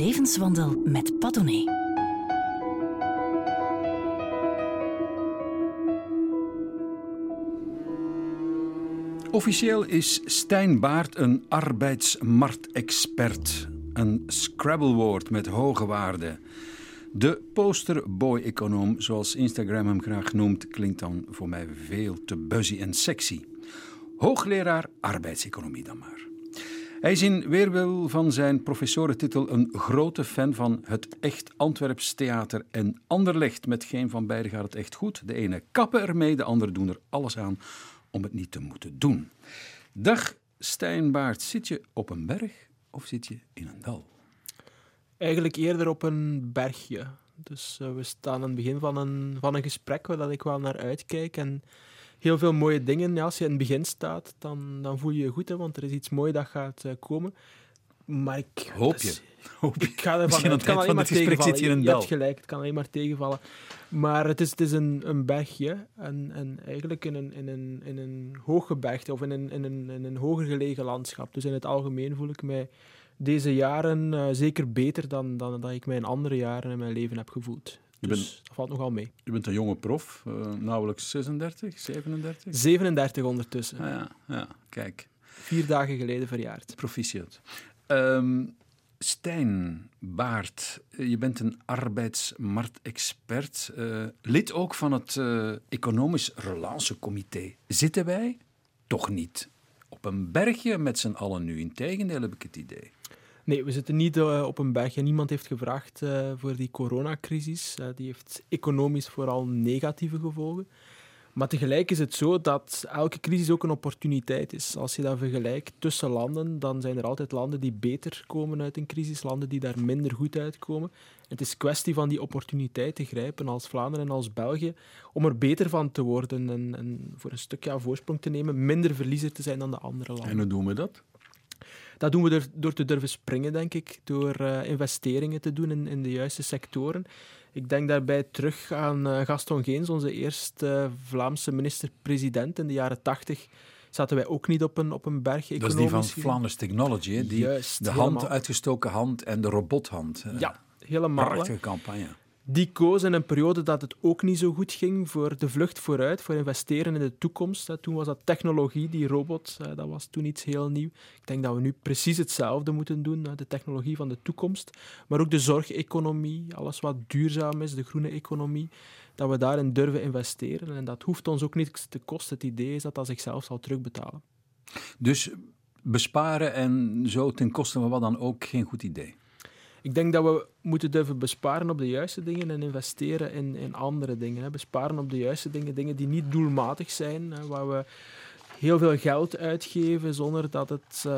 Levenswandel met Padone. Officieel is Stijn Baart een arbeidsmarktexpert. Een Scrabblewoord met hoge waarde. De posterboy-econoom, zoals Instagram hem graag noemt, klinkt dan voor mij veel te buzzy en sexy. Hoogleraar arbeidseconomie dan maar. Hij is in weerwil van zijn professorentitel een grote fan van het echt Antwerps theater en Anderlecht. Met geen van beiden gaat het echt goed. De ene kappen ermee, de andere doen er alles aan om het niet te moeten doen. Dag Stijnbaard, zit je op een berg of zit je in een dal? Eigenlijk eerder op een bergje. Dus uh, we staan aan het begin van een, van een gesprek waar ik wel naar uitkijk. En heel veel mooie dingen. Ja, als je in het begin staat, dan, dan voel je je goed, hè, want er is iets moois dat gaat uh, komen. Maar ik... Hoop je? Dus, Hoop ik ga ervan Misschien uit. Het kan alleen maar eind van het gesprek tegenvallen. zit je je hebt gelijk, het kan alleen maar tegenvallen. Maar het is, het is een, een bergje. En, en eigenlijk in een, in een, in een hooggebergte of in een, in, een, in een hoger gelegen landschap. Dus in het algemeen voel ik mij deze jaren uh, zeker beter dan, dan dat ik mij in andere jaren in mijn leven heb gevoeld. Je Dus bent- dat valt nogal mee. Je bent een jonge prof, uh, nauwelijks 36, 37? 37 ondertussen. Ah, ja, ja, kijk, Vier dagen geleden verjaard. proficiat. Ehm Stijn Baart, je bent een arbeidsmarktexpert, eh, lid ook van het eh, Economisch Relatiecomité. Zitten wij? Toch niet. Op een bergje met z'n allen nu. Integendeel heb ik het idee. Nee, we zitten niet eh, op een bergje. Niemand heeft gevraagd eh, voor die coronacrisis. Eh, die heeft economisch vooral negatieve gevolgen. Maar tegelijk is het zo dat elke crisis ook een opportuniteit is. Als je dat vergelijkt tussen landen, dan zijn er altijd landen die beter komen uit een crisis, landen die daar minder goed uitkomen. Het is kwestie van die opportuniteit te grijpen als Vlaanderen en als België om er beter van te worden en, en voor een stukje aan voorsprong te nemen, minder verliezer te zijn dan de andere landen. En hoe doen we dat? Dat doen we door, door te durven springen, denk ik. Door eh, investeringen te doen in, in de juiste sectoren. Ik denk daarbij terug aan eh, Gaston Geens, onze eerste eh, Vlaamse minister-president. In de jaren tachtig zaten wij ook niet op een, op een berg. Dat is die van. Flanders Technology, hè? Die, Juist, de hand, helemaal. uitgestoken hand en de robothand. Ja, helemaal. Prachtige campagne. Die koos in een periode dat het ook niet zo goed ging voor de vlucht vooruit, voor investeren in de toekomst. Toen was dat technologie, die robot, dat was toen iets heel nieuw. Ik denk dat we nu precies hetzelfde moeten doen, de technologie van de toekomst. Maar ook de zorgeconomie, alles wat duurzaam is, de groene economie, dat we daarin durven investeren. En dat hoeft ons ook niets te kosten. Het idee is dat dat zichzelf zal terugbetalen. Dus besparen en zo ten koste van wat dan ook geen goed idee. Ik denk dat we moeten durven besparen op de juiste dingen en investeren in, in andere dingen. Hè. Besparen op de juiste dingen, dingen die niet doelmatig zijn, hè, waar we heel veel geld uitgeven zonder dat het eh,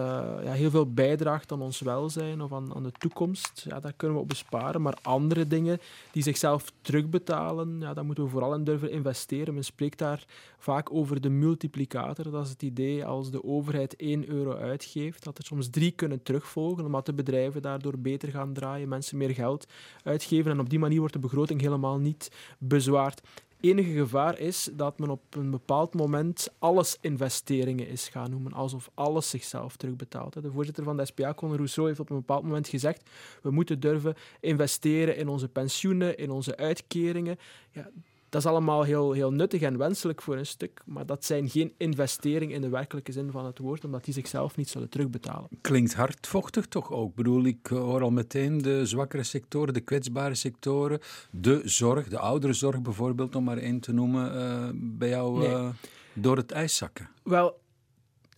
ja, heel veel bijdraagt aan ons welzijn of aan, aan de toekomst. Ja, daar kunnen we op besparen. Maar andere dingen die zichzelf terugbetalen, ja, daar moeten we vooral in durven investeren. Men spreekt daar vaak over de multiplicator. Dat is het idee als de overheid 1 euro uitgeeft, dat er soms drie kunnen terugvolgen, omdat de bedrijven daardoor beter gaan draaien, mensen meer geld uitgeven en op die manier wordt de begroting helemaal niet bezwaard. Enige gevaar is dat men op een bepaald moment alles investeringen is gaan noemen, alsof alles zichzelf terugbetaalt. De voorzitter van de SPA, Conor Rousseau, heeft op een bepaald moment gezegd we moeten durven investeren in onze pensioenen, in onze uitkeringen. Ja, dat is allemaal heel, heel nuttig en wenselijk voor een stuk, maar dat zijn geen investeringen in de werkelijke zin van het woord, omdat die zichzelf niet zullen terugbetalen. Klinkt hardvochtig toch ook? Ik bedoel, ik hoor al meteen de zwakkere sectoren, de kwetsbare sectoren, de zorg, de ouderenzorg bijvoorbeeld, om maar één te noemen, eh, bij jou Nee. eh, door het ijs zakken. Wel,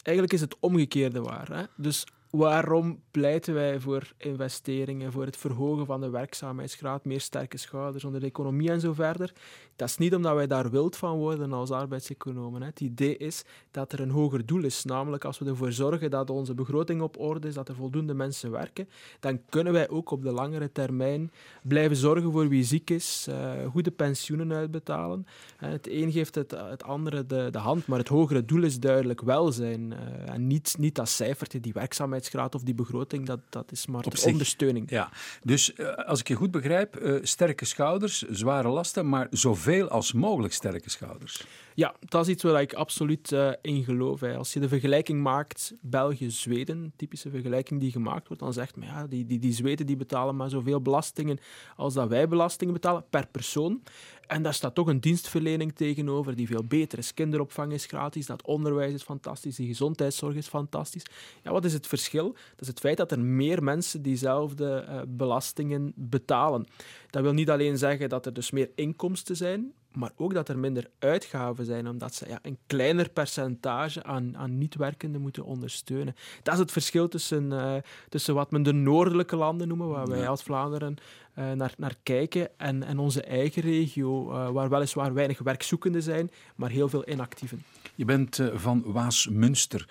eigenlijk is het omgekeerde waar. Hè? Dus waarom pleiten wij voor investeringen, voor het verhogen van de werkzaamheidsgraad, meer sterke schouders onder de economie en zo verder? Dat is niet omdat wij daar wild van worden als arbeidseconomen. Hè. Het idee is dat er een hoger doel is, namelijk als we ervoor zorgen dat onze begroting op orde is, dat er voldoende mensen werken, dan kunnen wij ook op de langere termijn blijven zorgen voor wie ziek is, eh, goede pensioenen uitbetalen. Hè, Het een geeft het, het andere de, de hand, maar het hogere doel is duidelijk welzijn. eh, en niet, niet dat cijfertje, die werkzaamheidsgraad of die begroting, dat, dat is maar zich. ondersteuning. Ja, dus eh, als ik je goed begrijp, eh, sterke schouders, zware lasten, maar zoveel als mogelijk sterke schouders. Ja, dat is iets waar ik absoluut uh, in geloof. Hè. Als je de vergelijking maakt, België-Zweden, typische vergelijking die gemaakt wordt, dan zegt men, ja, die, die, die Zweden die betalen maar zoveel belastingen als dat wij belastingen betalen per persoon. En daar staat toch een dienstverlening tegenover die veel beter is. Kinderopvang is gratis, dat onderwijs is fantastisch, die gezondheidszorg is fantastisch. Ja, wat is het verschil? Dat is het feit dat er meer mensen diezelfde uh, belastingen betalen. Dat wil niet alleen zeggen dat er dus meer inkomsten zijn, maar ook dat er minder uitgaven zijn, omdat ze ja, een kleiner percentage aan, aan niet-werkenden moeten ondersteunen. Dat is het verschil tussen, uh, tussen wat men de noordelijke landen noemen, waar wij als Vlaanderen uh, naar, naar kijken, en, en onze eigen regio, uh, waar weliswaar weinig werkzoekenden zijn, maar heel veel inactieven. Je bent van Waasmunster.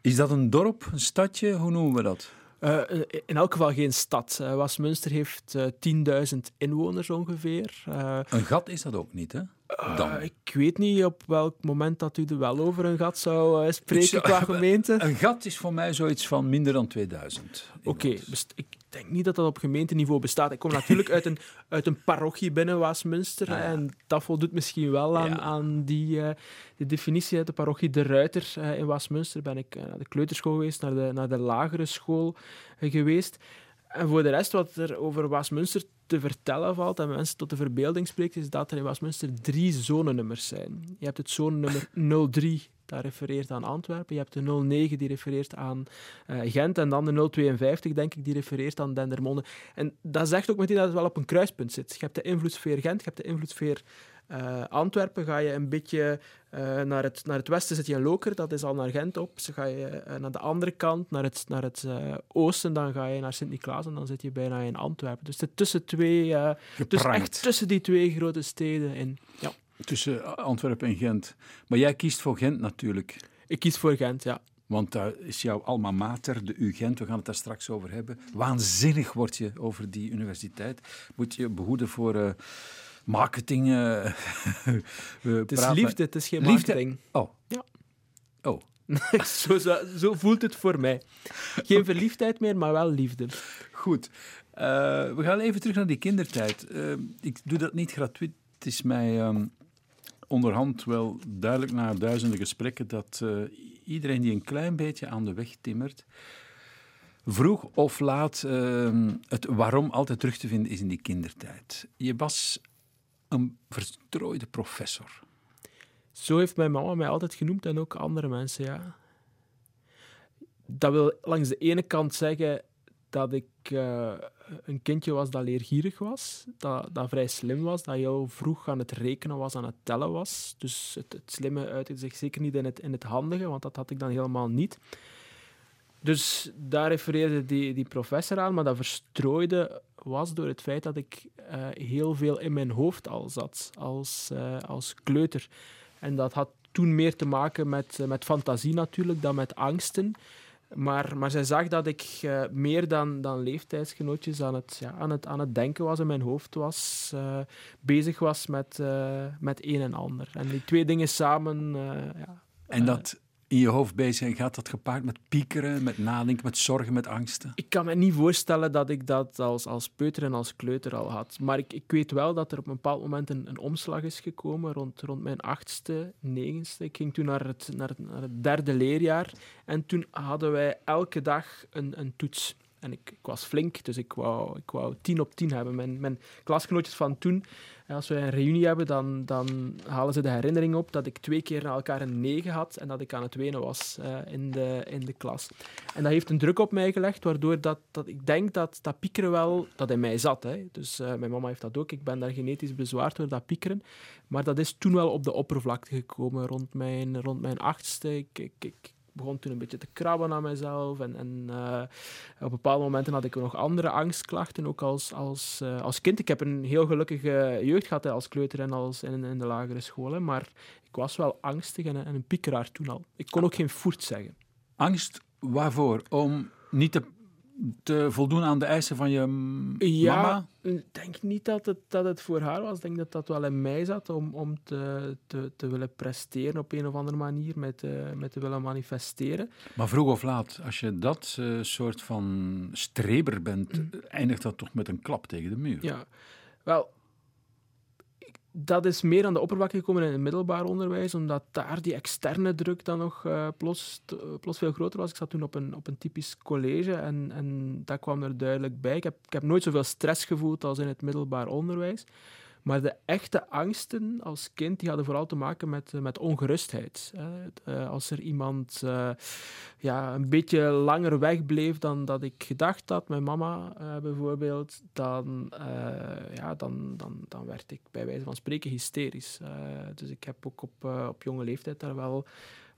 Is dat een dorp, een stadje? Hoe noemen we dat? Uh, in elk geval geen stad. Uh, Westminster heeft uh, 10.000 inwoners ongeveer. een gat is dat ook niet, hè? Dan. ik weet niet op welk moment dat u er wel over een gat zou spreken zou, qua gemeente. Een gat is voor mij zoiets van minder dan 2000. Oké, okay, ik denk niet dat dat op gemeenteniveau bestaat. Ik kom natuurlijk uit een, uit een parochie binnen Waasmunster. Ah, en dat voldoet misschien wel aan, aan die, uh, de definitie uit de parochie De Ruiter uh, in Waasmunster. Ben ik naar de kleuterschool geweest, naar de, naar de lagere school geweest. En voor de rest, wat er over Waasmunster te vertellen valt en mensen tot de verbeelding spreekt, is dat er in Waasmunster drie zonenummers zijn. Je hebt het zonenummer 03 dat refereert aan Antwerpen. Je hebt de 09 die refereert aan uh, Gent. En dan de 052, denk ik, die refereert aan Dendermonde. En dat zegt ook meteen dat het wel op een kruispunt zit. Je hebt de invloedssfeer Gent, je hebt de invloedssfeer uh, Antwerpen. Ga je een beetje uh, naar, het, naar het westen, zit je in Loker, dat is al naar Gent op. Dus ga je naar de andere kant, naar het, naar het oosten, dan ga je naar Sint-Niklaas en dan zit je bijna in Antwerpen. Dus tussen, twee, dus echt tussen die twee grote steden in. Ja. Tussen Antwerpen en Gent. Maar jij kiest voor Gent natuurlijk. Ik kies voor Gent, ja. Want daar is jouw alma mater, de UGent, we gaan het daar straks over hebben. Waanzinnig word je over die universiteit. Moet je behoeden voor uh, marketing. Uh, het is liefde, het is geen marketing. Oh. Ja. Oh. zo, zo, zo, voelt het voor mij. Geen verliefdheid meer, maar wel liefde. Goed. Uh, we gaan even terug naar die kindertijd. ik doe dat niet gratuit. Het is mij um, onderhand wel duidelijk na duizenden gesprekken dat uh, iedereen die een klein beetje aan de weg timmert, vroeg of laat uh, het waarom altijd terug te vinden is in die kindertijd. Je was een verstrooide professor. Zo heeft mijn mama mij altijd genoemd en ook andere mensen, ja. Dat wil langs de ene kant zeggen dat ik uh, een kindje was dat leergierig was, dat, dat vrij slim was, dat heel vroeg aan het rekenen was, aan het tellen was. Dus het, het slimme uitte zich zeker niet in het, in het handige, want dat had ik dan helemaal niet. Dus daar refereerde die, die professor aan, maar dat verstrooide was door het feit dat ik uh, heel veel in mijn hoofd al zat als, uh, als kleuter. En dat had toen meer te maken met, met fantasie natuurlijk dan met angsten. Maar, maar zij zag dat ik uh, meer dan, dan leeftijdsgenootjes aan het, ja, aan, het, aan het denken was in mijn hoofd was, uh, bezig was met, uh, met een en ander. En die twee dingen samen. ja, en dat in je hoofd bezig zijn, gaat dat gepaard met piekeren, met nadenken, met zorgen, met angsten? Ik kan me niet voorstellen dat ik dat als, als peuter en als kleuter al had. Maar ik, ik weet wel dat er op een bepaald moment een, een omslag is gekomen, rond, rond mijn achtste, negenste. Ik ging toen naar het, naar, het, naar het derde leerjaar en toen hadden wij elke dag een, een toets. En ik, ik, was flink, dus ik wou, ik wou tien op tien hebben. Mijn, mijn klasgenootjes van toen, als we een reunie hebben, dan, dan halen ze de herinnering op dat ik twee keer na elkaar een negen had en dat ik aan het wenen was in, de, in de klas. En dat heeft een druk op mij gelegd, waardoor dat, dat ik denk dat dat piekeren wel, dat in mij zat. Hè. Dus uh, mijn mama heeft dat ook. Ik ben daar genetisch bezwaard door dat piekeren. Maar dat is toen wel op de oppervlakte gekomen rond mijn, rond mijn achtste. Ik, ik begon toen een beetje te krabben aan mezelf. En, en uh, op bepaalde momenten had ik nog andere angstklachten, ook als, als, uh, als kind. Ik heb een heel gelukkige jeugd gehad hè, als kleuter en als in, in de lagere school. maar ik was wel angstig en, en een piekeraar toen al. Ik kon ook geen voert zeggen. Angst waarvoor? Om niet te te voldoen aan de eisen van je ja, mama? Ik denk niet dat het, dat het voor haar was. Ik denk dat dat wel in mij zat om, om te, te, te willen presteren op een of andere manier, met, uh, met te willen manifesteren. Maar vroeg of laat, als je dat uh, soort van streber bent, mm. eindigt dat toch met een klap tegen de muur? Ja, wel, dat is meer aan de oppervlakte gekomen in het middelbaar onderwijs, omdat daar die externe druk dan nog uh, plots, veel groter was. Ik zat toen op een, op een typisch college en, en dat kwam er duidelijk bij. Ik heb, ik heb nooit zoveel stress gevoeld als in het middelbaar onderwijs. Maar de echte angsten als kind die hadden vooral te maken met, eh, met ongerustheid. Uh, als er iemand uh, ja, een beetje langer wegbleef dan dat ik gedacht had, mijn mama bijvoorbeeld, dan, ja, dan, dan, dan werd ik bij wijze van spreken hysterisch. dus ik heb ook op, op jonge leeftijd daar wel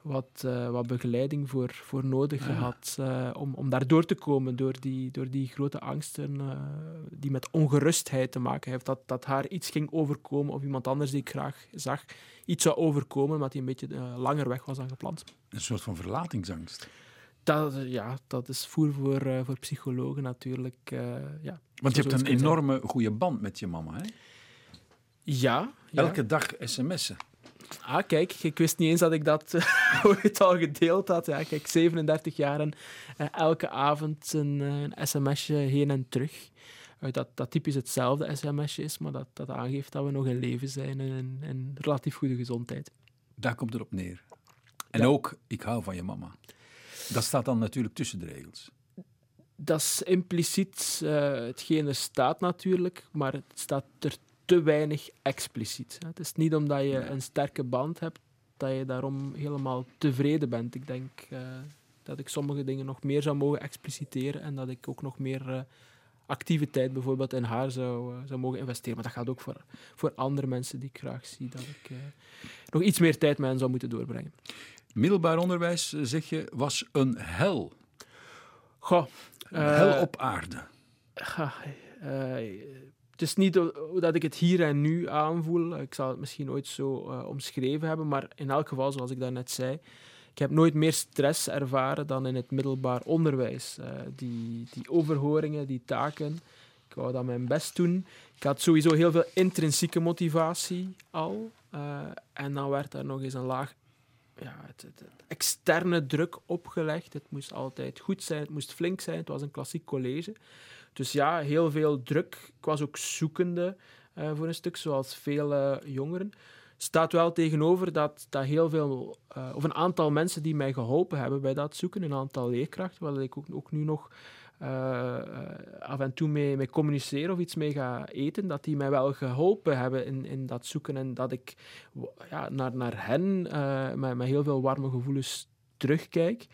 wat, uh, wat begeleiding voor, voor nodig gehad uh, om, om daar door te komen, door die, door die grote angsten uh, die met ongerustheid te maken heeft. Dat, dat haar iets ging overkomen of iemand anders die ik graag zag iets zou overkomen, omdat hij een beetje langer weg was dan gepland. Een soort van verlatingsangst. Dat, ja, dat is voer voor, voor psychologen natuurlijk. ja, Want je hebt een enorme goede band met je mama, hè? Ja. Elke dag sms'en. Ah, kijk, ik wist niet eens dat ik dat uh, ooit al gedeeld had. Ja, kijk, 37 jaar en uh, elke avond een, uh, een sms'je heen en terug. dat, dat typisch hetzelfde sms'je is, maar dat, dat aangeeft dat we nog in leven zijn en in, relatief goede gezondheid. Daar komt het op neer. En ook, ik hou van je mama. Dat staat dan natuurlijk tussen de regels. Dat is impliciet hetgeen er staat natuurlijk, maar het staat er te weinig expliciet. Het is niet omdat je een sterke band hebt dat je daarom helemaal tevreden bent. Ik denk uh, dat ik sommige dingen nog meer zou mogen expliciteren en dat ik ook nog meer uh, activiteit bijvoorbeeld in haar zou, uh, zou mogen investeren. Maar dat gaat ook voor, voor andere mensen die ik graag zie, dat ik nog iets meer tijd met hen zou moeten doorbrengen. Middelbaar onderwijs, zeg je, was een hel. Goh, een hel op aarde. Het is niet dat ik het hier en nu aanvoel. Ik zal het misschien ooit zo uh, omschreven hebben, maar in elk geval, zoals ik daarnet zei, ik heb nooit meer stress ervaren dan in het middelbaar onderwijs. Uh, die, die overhoringen, die taken, ik wou dat mijn best doen. Ik had sowieso heel veel intrinsieke motivatie al. Uh, en dan werd er nog eens een laag ja, externe druk opgelegd. Het moest altijd goed zijn, het moest flink zijn. Het was een klassiek college. Dus ja, heel veel druk. Ik was ook zoekende uh, voor een stuk, zoals vele jongeren. Staat wel tegenover dat, dat heel veel, uh, of een aantal mensen die mij geholpen hebben bij dat zoeken, een aantal leerkrachten, waar ik ook, ook nu nog af en toe mee, mee of iets mee ga eten, dat die mij wel geholpen hebben in, in dat zoeken en dat ik ja, naar, naar hen met, met heel veel warme gevoelens terugkijk.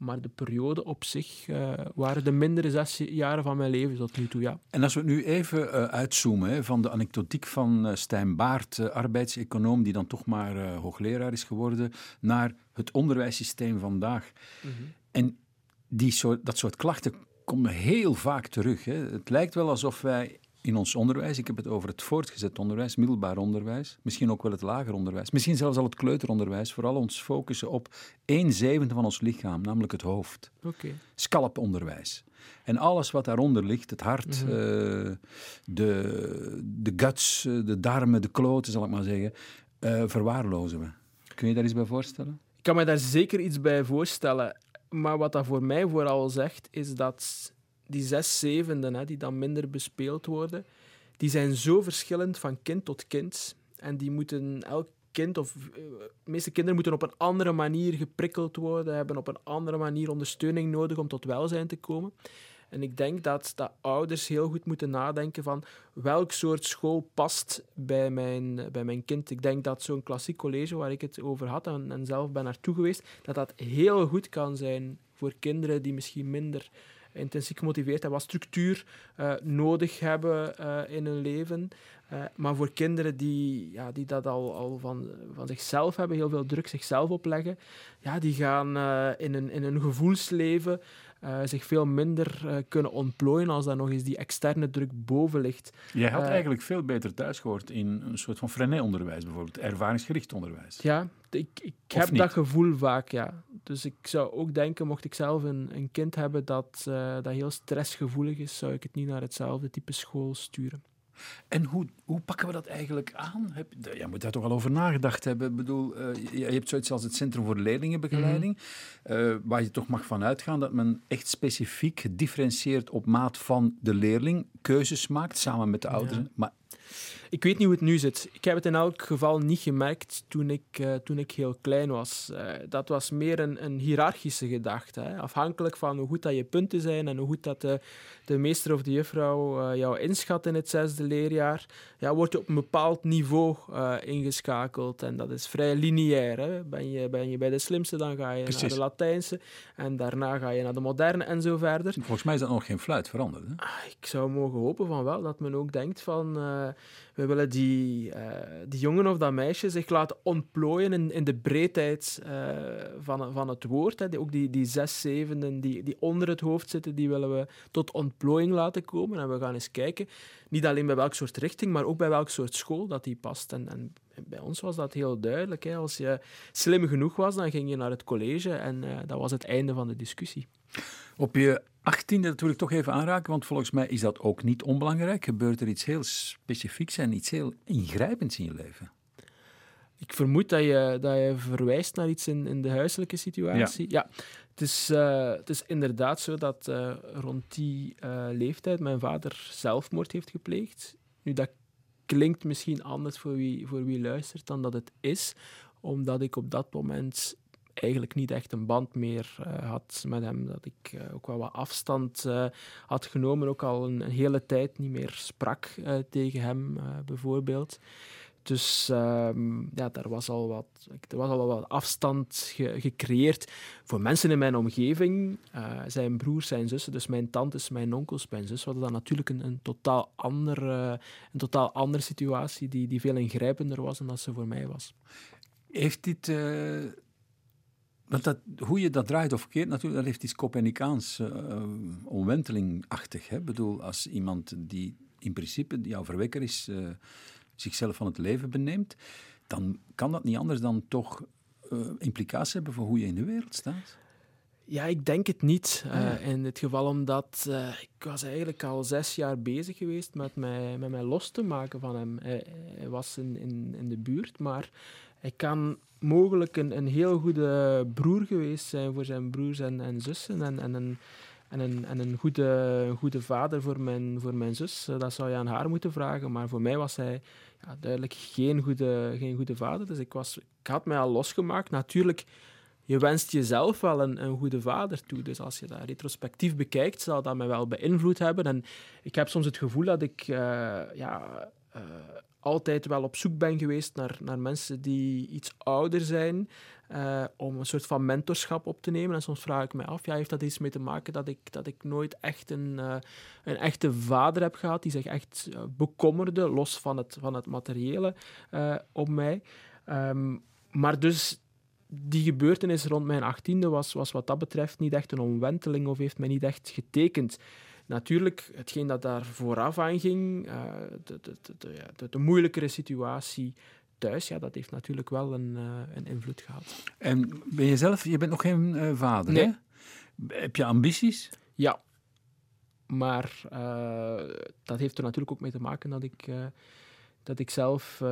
Maar de periode op zich uh, waren de mindere zes jaren van mijn leven tot nu toe, ja. En als we nu even uh, uitzoomen hè, van de anekdotiek van uh, Stijn Baart, arbeidseconoom, die dan toch maar hoogleraar is geworden, naar het onderwijssysteem vandaag. Mm -hmm. En die soort, dat soort klachten komen heel vaak terug. Hè. Het lijkt wel alsof wij in ons onderwijs, ik heb het over het voortgezet onderwijs, middelbaar onderwijs, misschien ook wel het lager onderwijs, misschien zelfs al het kleuteronderwijs, vooral ons focussen op één zevende van ons lichaam, namelijk het hoofd. Okay. Scalponderwijs. En alles wat daaronder ligt, het hart, mm -hmm. uh, de, de guts, de darmen, de kloten, zal ik maar zeggen, uh, verwaarlozen we. Kun je daar iets bij voorstellen? Ik kan me daar zeker iets bij voorstellen. Maar wat dat voor mij vooral zegt, is dat die zes zevenden hè, die dan minder bespeeld worden, die zijn zo verschillend van kind tot kind. En die moeten elk kind, of de meeste kinderen moeten op een andere manier geprikkeld worden, hebben op een andere manier ondersteuning nodig om tot welzijn te komen. En ik denk dat, dat ouders heel goed moeten nadenken van welk soort school past bij mijn, bij mijn kind. Ik denk dat zo'n klassiek college waar ik het over had en, en zelf ben naartoe geweest, dat dat heel goed kan zijn voor kinderen die misschien minder intrinsiek gemotiveerd en wat structuur uh, nodig hebben uh, in hun leven. Uh, maar voor kinderen die, ja, die dat al, al van, van zichzelf hebben, heel veel druk zichzelf opleggen, ja, die gaan in, een, in een gevoelsleven zich veel minder kunnen ontplooien als daar nog eens die externe druk boven ligt. Jij had eigenlijk veel beter thuis gehoord in een soort van Freinet-onderwijs bijvoorbeeld, ervaringsgericht onderwijs. Ja, ik, ik heb dat gevoel vaak, ja. Dus ik zou ook denken, mocht ik zelf een, een kind hebben dat, dat heel stressgevoelig is, zou ik het niet naar hetzelfde type school sturen. En hoe, hoe pakken we dat eigenlijk aan? Heb, je moet daar toch al over nagedacht hebben. Ik bedoel, uh, je, je, hebt zoiets als het Centrum voor Leerlingenbegeleiding, mm -hmm. uh, waar je toch mag van uitgaan dat men echt specifiek gedifferentieerd op maat van de leerling keuzes maakt, samen met de ouders. Ja. Maar Ik weet niet hoe het nu zit. Ik heb het in elk geval niet gemerkt toen ik, uh, toen ik heel klein was. Uh, dat was meer een, een hiërarchische gedachte. Hè? Afhankelijk van hoe goed dat je punten zijn en hoe goed dat de, de meester of de juffrouw uh, jou inschat in het zesde leerjaar, ja, word je op een bepaald niveau ingeschakeld. En dat is vrij lineair. Hè? Ben, je, ben je bij de slimste, dan ga je naar de Latijnse. En daarna ga je naar de moderne en zo verder. Volgens mij is dat nog geen fluit veranderd. Hè? Ah, ik zou mogen hopen van wel, dat men ook denkt van we willen die, uh, die jongen of dat meisje zich laten ontplooien in, in de breedheid uh, van, van het woord. Hè. Ook die, die zes zevenden die, die onder het hoofd zitten, die willen we tot ontplooiing laten komen. En we gaan eens kijken, niet alleen bij welk soort richting, maar ook bij welk soort school dat die past. En, en bij ons was dat heel duidelijk. Hè. Als je slim genoeg was, dan ging je naar het college en uh, dat was het einde van de discussie. Op je achttiende, dat wil ik toch even aanraken, want volgens mij is dat ook niet onbelangrijk. Gebeurt er iets heel specifieks en iets heel ingrijpends in je leven? Ik vermoed dat je, dat je verwijst naar iets in, in de huiselijke situatie. Ja, ja het, is, uh, het is inderdaad zo dat uh, rond die uh, leeftijd mijn vader zelfmoord heeft gepleegd. Nu, dat klinkt misschien anders voor wie, voor wie luistert dan dat het is, omdat ik op dat moment eigenlijk niet echt een band meer had met hem. Dat ik ook wel wat afstand had genomen, ook al een, een, hele tijd niet meer sprak tegen hem, bijvoorbeeld. Dus um, ja, daar was al wat, er was al wat afstand ge gecreëerd voor mensen in mijn omgeving. zijn broers, zijn zussen, dus mijn tantes, mijn onkels, mijn zus, hadden dan natuurlijk een, een, totaal, andere, een totaal andere situatie die, die veel ingrijpender was dan dat ze voor mij was. Heeft dit want dat, hoe je dat draait of keert, natuurlijk, dat heeft iets Copernicaans uh, omwentelingachtig. Ik bedoel, als iemand die in principe jouw verwekker is, zichzelf van het leven beneemt, dan kan dat niet anders dan toch uh, implicaties hebben voor hoe je in de wereld staat. Ja, ik denk het niet. Uh, in dit geval omdat uh, ik was eigenlijk al zes jaar bezig geweest met mij, met mij los te maken van hem. Hij, hij was in, in, in de buurt, maar hij kan mogelijk een, een heel goede broer geweest zijn voor zijn broers en, en zussen. En, en een, en een, en een goede, goede vader voor mijn, voor mijn zus. Eh, dat zou je aan haar moeten vragen. Maar voor mij was hij ja, duidelijk geen goede, geen goede vader. Dus ik, was, ik had mij al losgemaakt. Natuurlijk, je wenst jezelf wel een, een goede vader toe. Dus als je dat retrospectief bekijkt, zal dat mij wel beïnvloed hebben. En ik heb soms het gevoel dat ik uh, ja, uh, altijd wel op zoek ben geweest naar, naar mensen die iets ouder zijn, uh, om een soort van mentorschap op te nemen. En soms vraag ik me af, ja, heeft dat iets mee te maken dat ik, dat ik nooit echt een, uh, een echte vader heb gehad die zich echt uh, bekommerde, los van het, van het materiële, om mij. Um, maar dus die gebeurtenis rond mijn achttiende was, was wat dat betreft niet echt een omwenteling of heeft mij niet echt getekend. Natuurlijk, hetgeen dat daar vooraf aan ging, de, de, de, de, moeilijkere situatie thuis, ja, dat heeft natuurlijk wel een, uh, een invloed gehad. En ben je zelf, je bent nog geen uh, vader, nee. hè? Heb je ambities? Ja, maar dat heeft er natuurlijk ook mee te maken dat ik, dat ik zelf,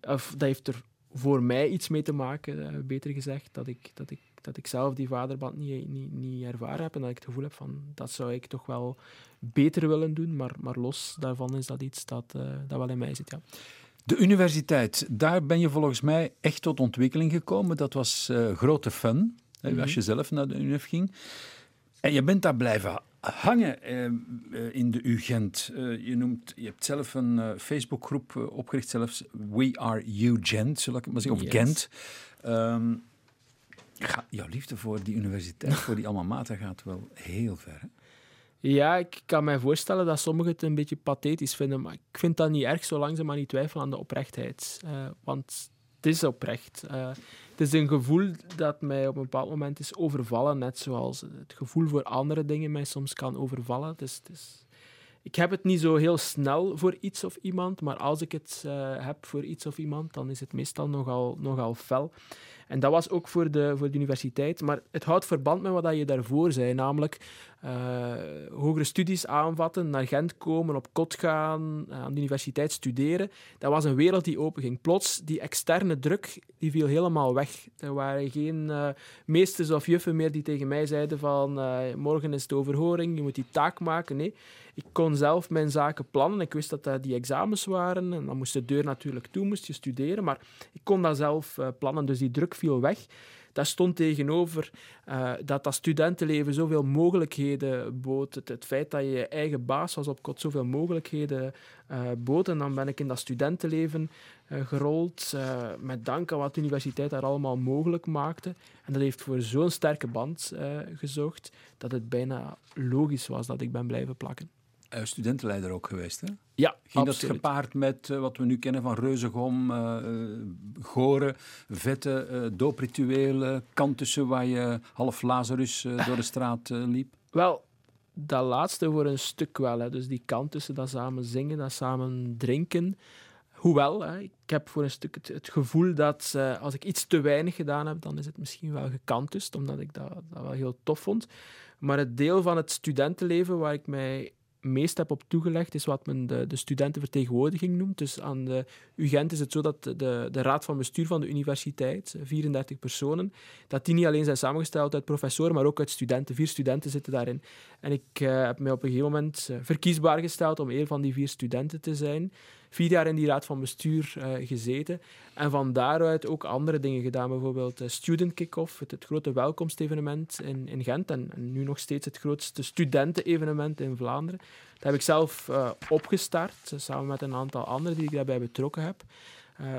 of dat heeft er voor mij iets mee te maken, beter gezegd, dat ik, dat ik dat ik zelf die vaderband niet, niet, niet ervaren heb en dat ik het gevoel heb van dat zou ik toch wel beter willen doen, maar, maar los daarvan is dat iets dat, dat wel in mij zit. Ja. De universiteit, daar ben je volgens mij echt tot ontwikkeling gekomen. Dat was uh, grote fun, mm -hmm. als je zelf naar de UNF ging. En je bent daar blijven hangen eh, in de UGent. Uh, je, noemt, je hebt zelf een uh, Facebookgroep opgericht, zelfs We Are UGent, zal ik het maar zeggen, of yes. Gent. Um, Ga, jouw liefde voor die universiteit, voor die alma mater, gaat wel heel ver. Hè? Ja, ik kan me voorstellen dat sommigen het een beetje pathetisch vinden, maar ik vind dat niet erg, zolang ze maar niet twijfelen aan de oprechtheid. Uh, want het is oprecht. Uh, het is een gevoel dat mij op een bepaald moment is overvallen, net zoals het gevoel voor andere dingen mij soms kan overvallen. Het. Ik heb het niet zo heel snel voor iets of iemand, maar als ik het uh, heb voor iets of iemand, dan is het meestal nogal, nogal fel. En dat was ook voor de, voor de universiteit. Maar het houdt verband met wat je daarvoor zei, namelijk uh, hogere studies aanvatten, naar Gent komen, op kot gaan, aan de universiteit studeren. Dat was een wereld die openging. Plots, die externe druk, die viel helemaal weg. Er waren geen uh, meesters of juffen meer die tegen mij zeiden van morgen is het overhoring, je moet die taak maken. Nee, ik kon zelf mijn zaken plannen. Ik wist dat dat die examens waren en dan moest de deur natuurlijk toe, moest je studeren. Maar ik kon dat zelf plannen, dus die druk viel weg. Daar stond tegenover uh, dat dat studentenleven zoveel mogelijkheden bood. Het, feit dat je je eigen baas was op kot zoveel mogelijkheden uh, bood. En dan ben ik in dat studentenleven gerold, met dank aan wat de universiteit daar allemaal mogelijk maakte. En dat heeft voor zo'n sterke band gezorgd dat het bijna logisch was dat ik ben blijven plakken. Uh, studentenleider ook geweest, hè? Ja, Ging absoluut. dat gepaard met uh, wat we nu kennen van reuzegom, uh, goren, vette, dooprituelen, kantussen waar je half Lazarus door de straat liep? Wel, dat laatste voor een stuk wel. Hè. Dus die kantussen, dat samen zingen, dat samen drinken. Hoewel, hè, ik heb voor een stuk het, het gevoel dat als ik iets te weinig gedaan heb, dan is het misschien wel gekantust, omdat ik dat, dat wel heel tof vond. Maar het deel van het studentenleven waar ik mij meest heb op toegelegd, is wat men de, de studentenvertegenwoordiging noemt. Dus aan de UGent is het zo dat de, de raad van bestuur van de universiteit, 34 personen, dat die niet alleen zijn samengesteld uit professoren, maar ook uit studenten. Vier studenten zitten daarin. En ik uh, heb mij op een gegeven moment uh, verkiesbaar gesteld om een van die vier studenten te zijn vier jaar in die raad van bestuur uh, gezeten. En van daaruit ook andere dingen gedaan. Bijvoorbeeld uh, Student Kick-Off, het, het, grote welkomstevenement in, in Gent. En, nu nog steeds het grootste studentenevenement in Vlaanderen. Dat heb ik zelf uh, opgestart, samen met een aantal anderen die ik daarbij betrokken heb.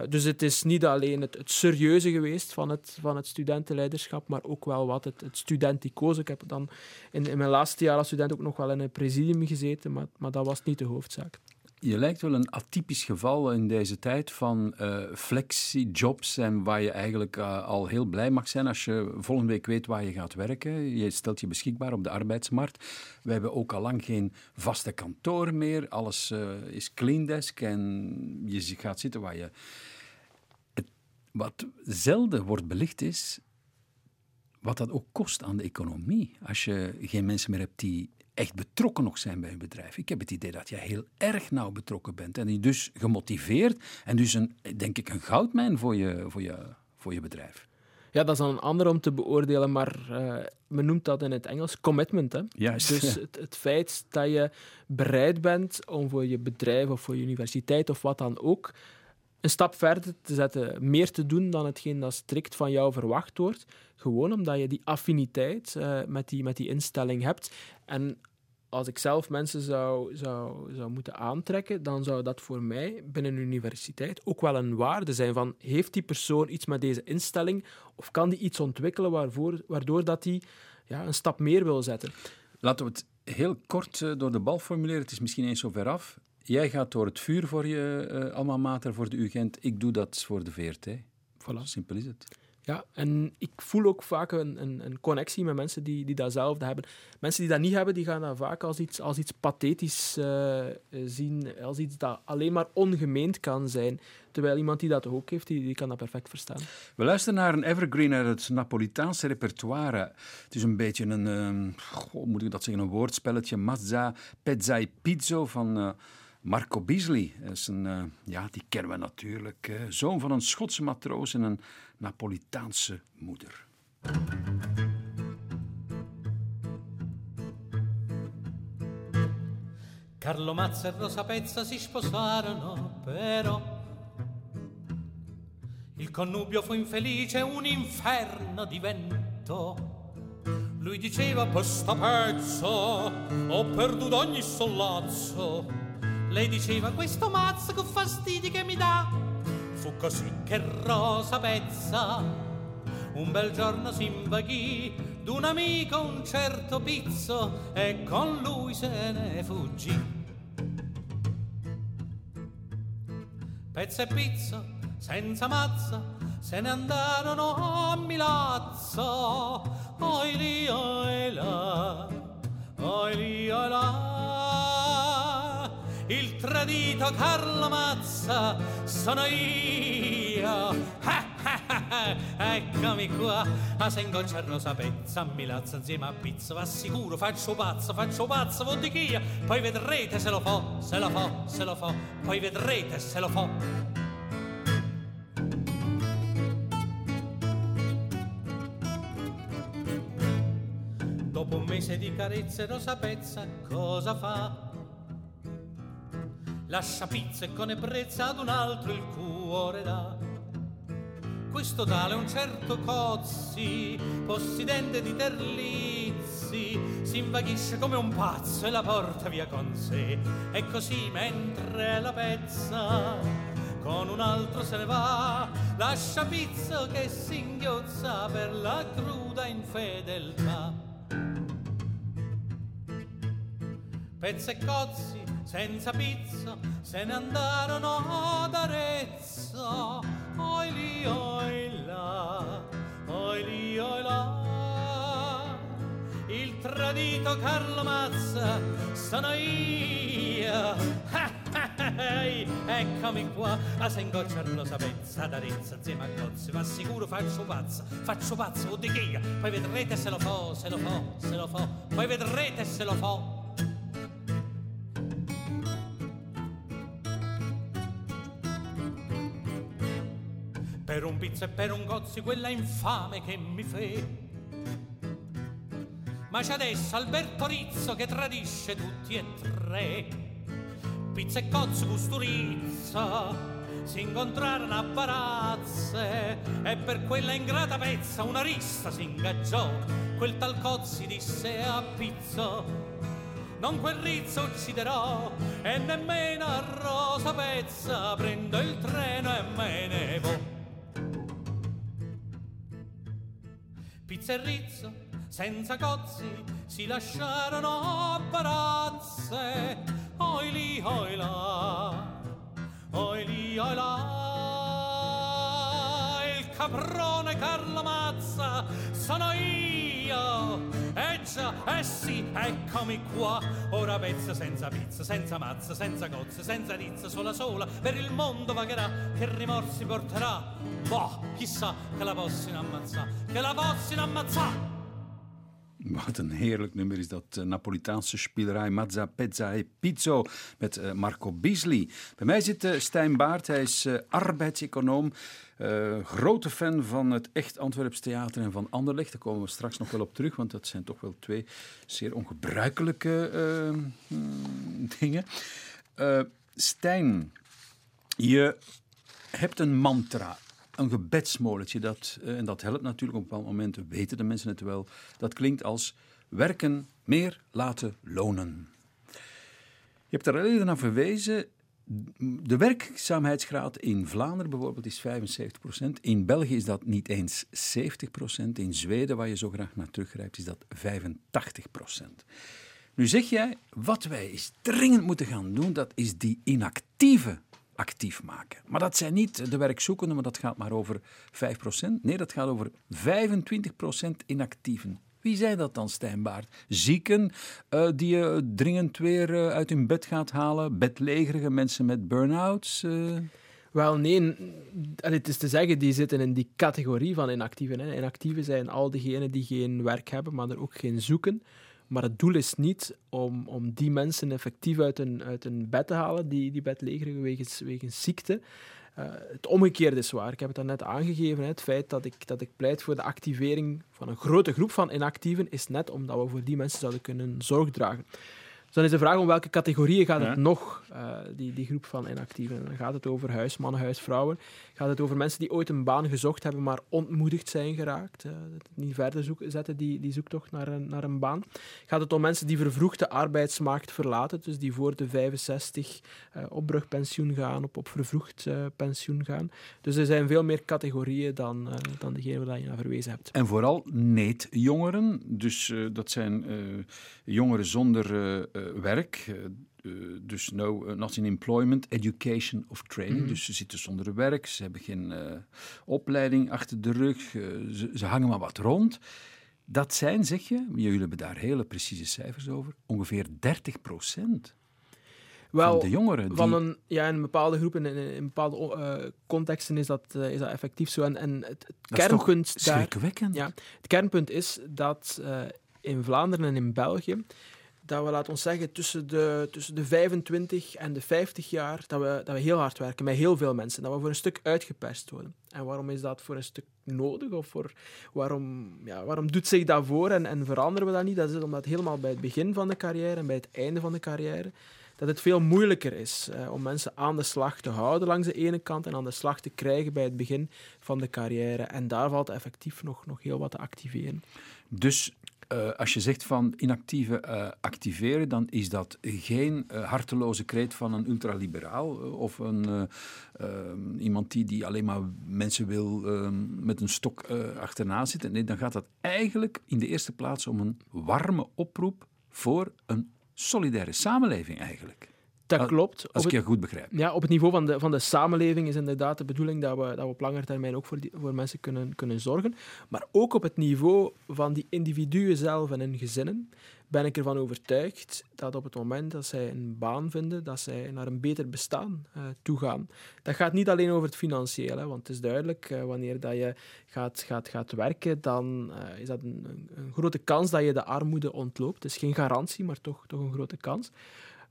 Dus het is niet alleen het, het, serieuze geweest van het, van het studentenleiderschap, maar ook wel wat het, het. Ik heb dan in, in, mijn laatste jaar als student ook nog wel in een presidium gezeten, maar, maar dat was niet de hoofdzaak. Je lijkt wel een atypisch geval in deze tijd van uh, flexi-jobs en waar je eigenlijk uh, al heel blij mag zijn als je volgende week weet waar je gaat werken. Je stelt je beschikbaar op de arbeidsmarkt. We hebben ook al lang geen vaste kantoor meer. Alles uh, is clean desk en je gaat zitten waar je... Het, wat zelden wordt belicht is wat dat ook kost aan de economie. Als je geen mensen meer hebt die echt betrokken nog zijn bij een bedrijf. Ik heb het idee dat jij heel erg nauw betrokken bent en dus gemotiveerd en dus een, denk ik, een goudmijn voor je, voor je, voor je bedrijf. Ja, dat is dan een ander om te beoordelen, maar uh, men noemt dat in het Engels commitment. Hè? Juist. Dus het, het, feit dat je bereid bent om voor je bedrijf of voor je universiteit of wat dan ook een stap verder te zetten, meer te doen dan hetgeen dat strikt van jou verwacht wordt. Gewoon omdat je die affiniteit uh, met, die, met die instelling hebt. En als ik zelf mensen zou, zou, zou moeten aantrekken, dan zou dat voor mij binnen een universiteit ook wel een waarde zijn. Van, heeft die persoon iets met deze instelling of kan die iets ontwikkelen waarvoor, waardoor dat die ja, een stap meer wil zetten? Laten we het heel kort uh, door de bal formuleren. Het is misschien eens zo ver af. Jij gaat door het vuur voor je uh, alma mater, voor de UGent. Ik doe dat voor de VRT. Voilà. Simpel is het. Ja, en ik voel ook vaak een, een, een, connectie met mensen die, die datzelfde hebben. Mensen die dat niet hebben, die gaan dat vaak als iets, als iets pathetisch uh, zien, als iets dat alleen maar ongemeend kan zijn. Terwijl iemand die dat ook heeft, die, die kan dat perfect verstaan. We luisteren naar een evergreen uit het Napolitaanse repertoire. Het is een beetje een, goh, moet ik dat zeggen, een woordspelletje. Mazza Pezzai Pizzo van... Uh, Marco Beasley is een, uh, ja, die kennen we natuurlijk. Uh, zoon van een Schotse matroos en een Napolitaanse moeder. Carlo Mazza e Rosa Pezza si sposarono, però il connubio fu infelice, un inferno diventò. Lui diceva per sta pezza ho perduto ogni sollazzo. Lei diceva questo mazzo che fastidi che mi dà. Fu così che Rosa Pezza un bel giorno si invaghì d'un amico un certo pizzo e con lui se ne fuggì. Pezza e pizzo, senza mazza, se ne andarono a Milazzo. Oi lì, oi là, oi lì, oi là. Il tradito Carlo Mazza sono io. eccomi qua, a se ingocciarno sapezza, a Milazzo insieme a pizza, va sicuro, faccio pazzo, faccio pazzo, voddichia, poi vedrete se lo fa, se lo fa, se lo fa, poi vedrete se lo fa. Dopo un mese di carezze Rosa Pezza cosa fa? Lascia pizza e con ebbrezza ad un altro il cuore dà. Questo tale un certo Cozzi, possidente di Terlizzi, si invaghisce come un pazzo e la porta via con sé. E così mentre la pezza con un altro se ne va, lascia pizzo che si inghiozza per la cruda infedeltà. Pezzi e cozzi senza pizza se ne andarono ad Arezzo. Oi lì, oi là, oi lì, oi là. Il tradito Carlo Mazza sono io. Eccomi qua, a se ingocciarlo sapezza d'Arezzo insieme a cozzi, ma sicuro faccio pazza, faccio pazzo, di che poi vedrete se lo fa, se lo fa, se lo fa, poi vedrete se lo fa. Per un pizzo e per un gozzi quella infame che mi fe. Ma c'è adesso Alberto Rizzo che tradisce tutti e tre. Pizza e cozzi custurizza si incontrarono a Barazze e per quella ingrata pezza una rissa si ingaggiò. Quel tal cozzi disse a Pizzo non quel rizzo ucciderò e nemmeno a rosa pezza prendo il treno e me ne vo'. Pizza e Rizzo, senza cozzi, si lasciarono a. Oi lì, oi là, oi lì, oi là. Caprone Carlo Mazza sono io. Eh già, eh sì, eccomi qua. Ora pezzo senza pizza, senza mazza, senza cozze, senza rizza, sola sola, per il mondo vagherà, che rimorsi porterà. Boh, chissà che la possino ammazzare, che la possino ammazzare. Wat een heerlijk nummer is dat. Napolitaanse spielerij Mazza Pezza e Pizzo met uh, Marco Beasley. Bij mij zit uh, Stijn Baart, hij is uh, arbeidseconoom. grote fan van het Echt Antwerps Theater en van Anderlecht. Daar komen we straks nog wel op terug, want dat zijn toch wel twee zeer ongebruikelijke mm, dingen. Stijn, je hebt een mantra een gebedsmolentje. Dat, uh, en dat helpt natuurlijk op een bepaald moment, weten de mensen het wel. Dat klinkt als werken meer laten lonen. Je hebt er al eerder naar verwezen. De werkzaamheidsgraad in Vlaanderen bijvoorbeeld is 75%. In België is dat niet eens 70%. In Zweden, waar je zo graag naar teruggrijpt, is dat 85%. Nu zeg jij, wat wij eens dringend moeten gaan doen, dat is die inactieve actief maken. Maar dat zijn niet de werkzoekenden, maar dat gaat maar over 5%. Nee, dat gaat over 25% inactieven. Wie zijn dat dan, Stijnbaard? Zieken uh, die je dringend weer uh, uit hun bed gaat halen? Bedlegerige mensen met burn-outs? Uh... Wel, nee. Het is te zeggen, die zitten in die categorie van inactieven. Hè. Inactieven zijn al diegenen die geen werk hebben, maar er ook geen zoeken. Maar het doel is niet om, om die mensen effectief uit een, uit een bed te halen, die, die bedlegeren wegens, wegens ziekte. Uh, het omgekeerde is waar. Ik heb het net aangegeven. Hè. Het feit dat ik, dat ik pleit voor de activering van een grote groep van inactieven is net omdat we voor die mensen zouden kunnen zorg dragen dan is de vraag om welke categorieën gaat het nog, uh, die, die groep van inactieven. Dan gaat het over huismannen, huisvrouwen. Gaat het over mensen die ooit een baan gezocht hebben, maar ontmoedigd zijn geraakt. Uh, niet verder zoeken, zetten die, die zoektocht naar een, naar een baan. Gaat het om mensen die vervroegd de arbeidsmarkt verlaten, dus die voor de 65 uh, eh, op brugpensioen gaan, op, op vervroegd pensioen gaan. Dus er zijn veel meer categorieën dan, dan degene waar je naar verwezen hebt. En vooral niet-jongeren. Dus dat zijn jongeren zonder werk. Eh, eh, dus no, eh, not in employment, education of training. Mhm. Dus ze zitten zonder werk, ze hebben geen opleiding achter de rug, ze, ze, hangen maar wat rond. Dat zijn, zeg je, jullie hebben daar hele precieze cijfers over, ongeveer 30 procent. Wel, van de jongeren. Die... Van een, ja, in bepaalde groepen, in, in bepaalde eh, contexten is dat, eh, is dat effectief zo. En, en het, kernpunt daar... Ja, het kernpunt is dat eh, in Vlaanderen en in België, dat we, laten we zeggen, tussen de, tussen de 25 en de 50 jaar, dat we, dat we heel hard werken met heel veel mensen. Dat we voor een stuk uitgepest worden. En waarom is dat voor een stuk nodig? Of voor, waarom, ja, waarom doet zich dat voor en, en veranderen we dat niet? Dat is omdat helemaal bij het begin van de carrière en bij het einde van de carrière dat het veel moeilijker is eh, om mensen aan de slag te houden langs de ene kant en aan de slag te krijgen bij het begin van de carrière. En daar valt effectief nog, nog heel wat te activeren. Dus eh, als je zegt van inactieve eh, activeren, dan is dat geen eh, harteloze kreet van een ultraliberaal of een, eh, ehm, iemand die, die alleen maar mensen wil ehm, met een stok achterna zitten. Nee, dan gaat dat eigenlijk in de eerste plaats om een warme oproep voor een solidaire samenleving eigenlijk. Dat klopt. Op Als ik je goed begrijp. ja, op het niveau van de, van de samenleving is inderdaad de bedoeling dat we, dat we op lange termijn ook voor, die, voor mensen kunnen, kunnen zorgen. Maar ook op het niveau van die individuen zelf en hun gezinnen ben ik ervan overtuigd dat op het moment dat zij een baan vinden, dat zij naar een beter bestaan eh toegaan. Dat gaat niet alleen over het financiële, want het is duidelijk, eh, wanneer dat je gaat, gaat, gaat werken, dan eh, is dat een, een, een grote kans dat je de armoede ontloopt. Het is geen garantie, maar toch, toch een grote kans.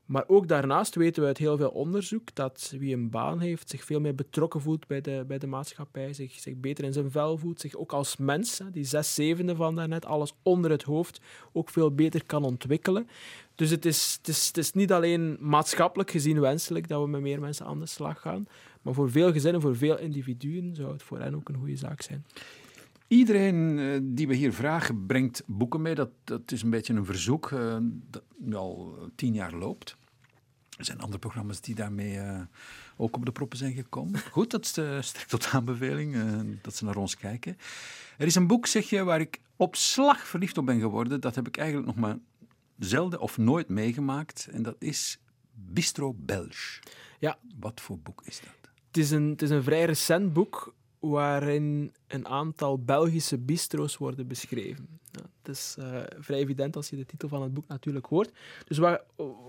Maar ook daarnaast weten we uit heel veel onderzoek dat wie een baan heeft zich veel meer betrokken voelt bij de, bij de maatschappij, zich, zich beter in zijn vel voelt, zich ook als mens, die zes zevende van daarnet, alles onder het hoofd, ook veel beter kan ontwikkelen. Dus het is, het, is, het is niet alleen maatschappelijk gezien wenselijk dat we met meer mensen aan de slag gaan, maar voor veel gezinnen, voor veel individuen zou het voor hen ook een goede zaak zijn. Iedereen eh, die we hier vragen brengt boeken mee. Dat, dat is een beetje een verzoek eh, dat nu al tien jaar loopt. Er zijn andere programma's die daarmee eh, ook op de proppen zijn gekomen. Goed, dat is uh, tot aanbeveling eh, dat ze naar ons kijken. Er is een boek, zeg je, waar ik op slag verliefd op ben geworden. Dat heb ik eigenlijk nog maar zelden of nooit meegemaakt. En dat is Bistro Belge. Ja. Wat voor boek is dat? Het is een, het is een vrij recent boek waarin een aantal Belgische bistro's worden beschreven. Ja, het is uh, vrij evident als je de titel van het boek natuurlijk hoort. Dus waar,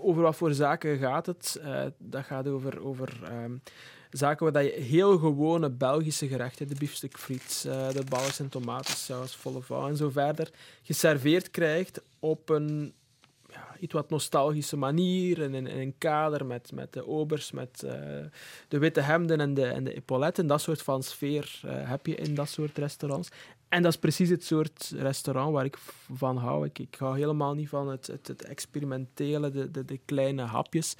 over wat voor zaken gaat het? Uh, dat gaat over, over um, zaken waar je heel gewone Belgische gerechten, de biefstuk friet, uh, de ballers en tomatensaus, volle en zo verder, geserveerd krijgt op een ja, iets wat nostalgische manier, in, in, een kader met, met de obers, met uh, de witte hemden en de, en de epauletten. Dat soort van sfeer uh, heb je in dat soort restaurants. En dat is precies het soort restaurant waar ik van hou. Ik, ik hou helemaal niet van het, het, het experimentele, de, de, de, kleine hapjes.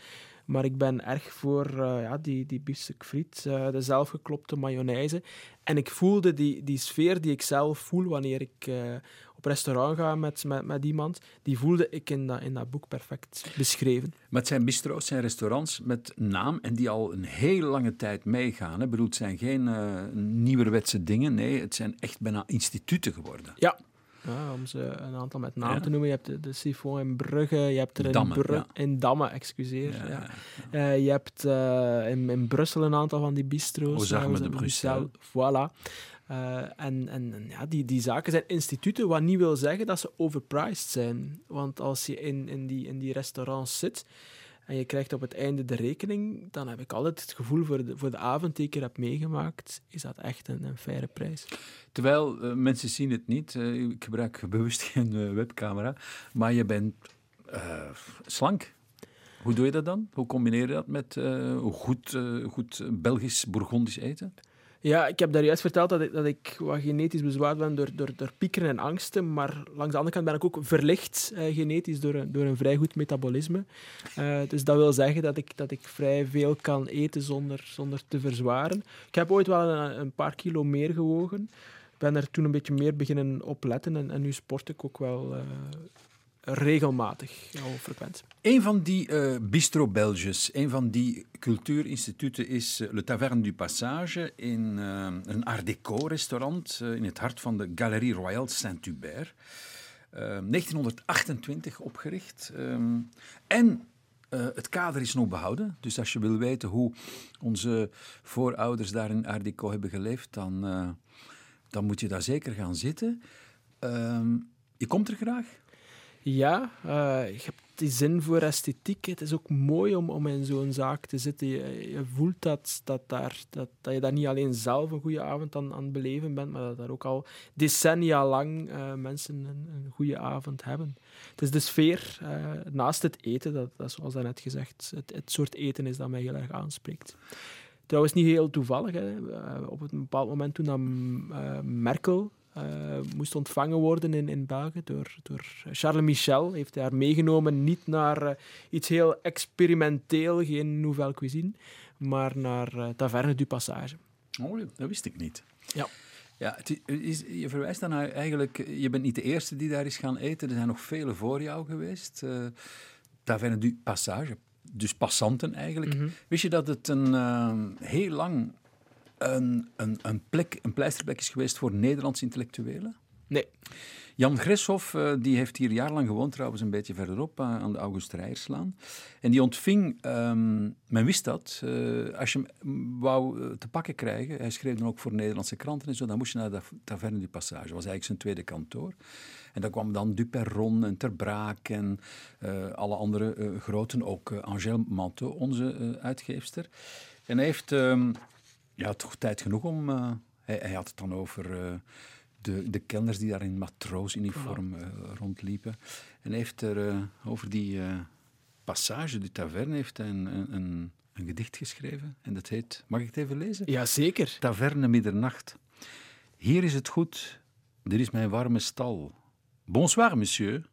Maar ik ben erg voor uh, ja, die, die biefstuk friet, uh, de zelfgeklopte mayonaise. En ik voelde die, die sfeer die ik zelf voel wanneer ik uh, op restaurant ga met, met, met iemand, die voelde ik in dat, in dat boek perfect beschreven. Maar het zijn bistro's, zijn restaurants met naam en die al een hele lange tijd meegaan. Bedoel, het zijn geen nieuwerwetse dingen, nee, het zijn echt bijna instituten geworden. Ja, ja, om ze een aantal met naam ja. te noemen. Je hebt de, de Siphon in Brugge, je hebt er in, Damme, Bru ja. in Damme, excuseer. Ja, uh, je hebt uh, in, in, Brussel een aantal van die bistro's. Ozarme de Bruxelles. Voilà. Uh, en en ja, die, die zaken zijn instituten, wat niet wil zeggen dat ze overpriced zijn. Want als je in, in, die, in die restaurants zit en je krijgt op het einde de rekening, dan heb ik altijd het gevoel voor de, voor de avond die ik heb meegemaakt, is dat echt een, een faire prijs. Terwijl uh, mensen zien het niet, uh, ik gebruik bewust geen uh, webcamera, maar je bent slank. Hoe doe je dat dan? Hoe combineer je dat met goed, goed Belgisch-Bourgondisch eten? Ja, ik heb daar juist verteld dat ik, dat ik wat genetisch bezwaard ben door, door, door piekeren en angsten. Maar langs de andere kant ben ik ook verlicht uh, genetisch door een, door een vrij goed metabolisme. Uh, dus dat wil zeggen dat ik, dat ik vrij veel kan eten zonder, zonder te verzwaren. Ik heb ooit wel een, een paar kilo meer gewogen. Ik ben er toen een beetje meer beginnen opletten en, en nu sport ik ook wel uh, regelmatig, al frequent. Een van die uh, bistro Belges, een van die cultuurinstituten is uh, Le Taverne du Passage in uh, een Art Deco restaurant in het hart van de Galerie Royale Saint-Hubert. 1928 opgericht. En het kader is nog behouden. Dus als je wil weten hoe onze voorouders daar in Art Deco hebben geleefd, dan, dan moet je daar zeker gaan zitten. Um, je komt er graag? Ja, uh, je hebt die zin voor esthetiek. Het is ook mooi om, om in zo'n zaak te zitten. Je, voelt dat, dat, daar, dat, dat je daar niet alleen zelf een goede avond aan, aan het beleven bent, maar dat daar ook al decennia lang uh, mensen een, een, goede avond hebben. Het is de sfeer uh, naast het eten, dat, dat zoals daarnet gezegd, het, het soort eten is dat mij heel erg aanspreekt. Trouwens, niet heel toevallig. Hè. op een bepaald moment toen dan, Merkel uh, moest ontvangen worden in, in België door, door Charles Michel. Heeft hij haar meegenomen niet naar uh, iets heel experimenteel, geen nouvelle cuisine, maar naar uh, Taverne du Passage. Oh, dat wist ik niet. Ja. Ja, het is, je verwijst dan naar eigenlijk, je bent niet de eerste die daar is gaan eten. Er zijn nog vele voor jou geweest. Uh, Taverne du Passage, dus passanten eigenlijk. Mm -hmm. Wist je dat het een heel lang een, een, een, plek, een pleisterplek is geweest voor Nederlandse intellectuelen? Nee. Jan Greshoff uh, die heeft hier jarenlang gewoond, trouwens een beetje verderop, uh, aan de August Rijerslaan. En die ontving, um, men wist dat, uh, als je hem wou te pakken krijgen, hij schreef dan ook voor Nederlandse kranten en zo, dan moest je naar de Taverne du Passage. Dat was eigenlijk zijn tweede kantoor. En daar kwam dan Duperron en Ter Braak en alle andere groten, ook Angèle Manteau, onze uitgeefster. En hij heeft... Um, ja, toch tijd genoeg om. Uh, hij, hij, had het dan over uh, de, de kelners die daar in matroosuniform uh, rondliepen. En heeft er over die passage de taverne heeft hij een, een, een, gedicht geschreven. En dat heet, mag ik het even lezen? Ja, zeker. Taverne middernacht. Hier is het goed, dit is mijn warme stal. Bonsoir, monsieur.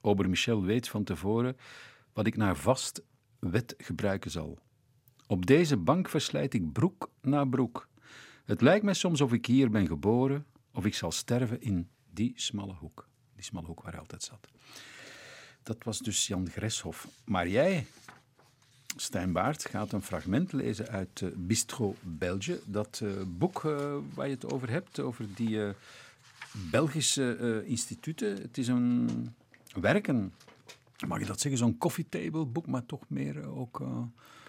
Ober Michel weet van tevoren wat ik naar vast wet gebruiken zal. Op deze bank verslijt ik broek na broek. Het lijkt mij soms of ik hier ben geboren, of ik zal sterven in die smalle hoek. Die smalle hoek waar hij altijd zat. Dat was dus Jan Greshoff. Maar jij, Stijn Baart, gaat een fragment lezen uit uh, Bistro België. Dat uh, boek uh, waar je het over hebt, over die Belgische instituten. Het is een werken, mag je dat zeggen, zo'n coffee table boek, maar toch meer ook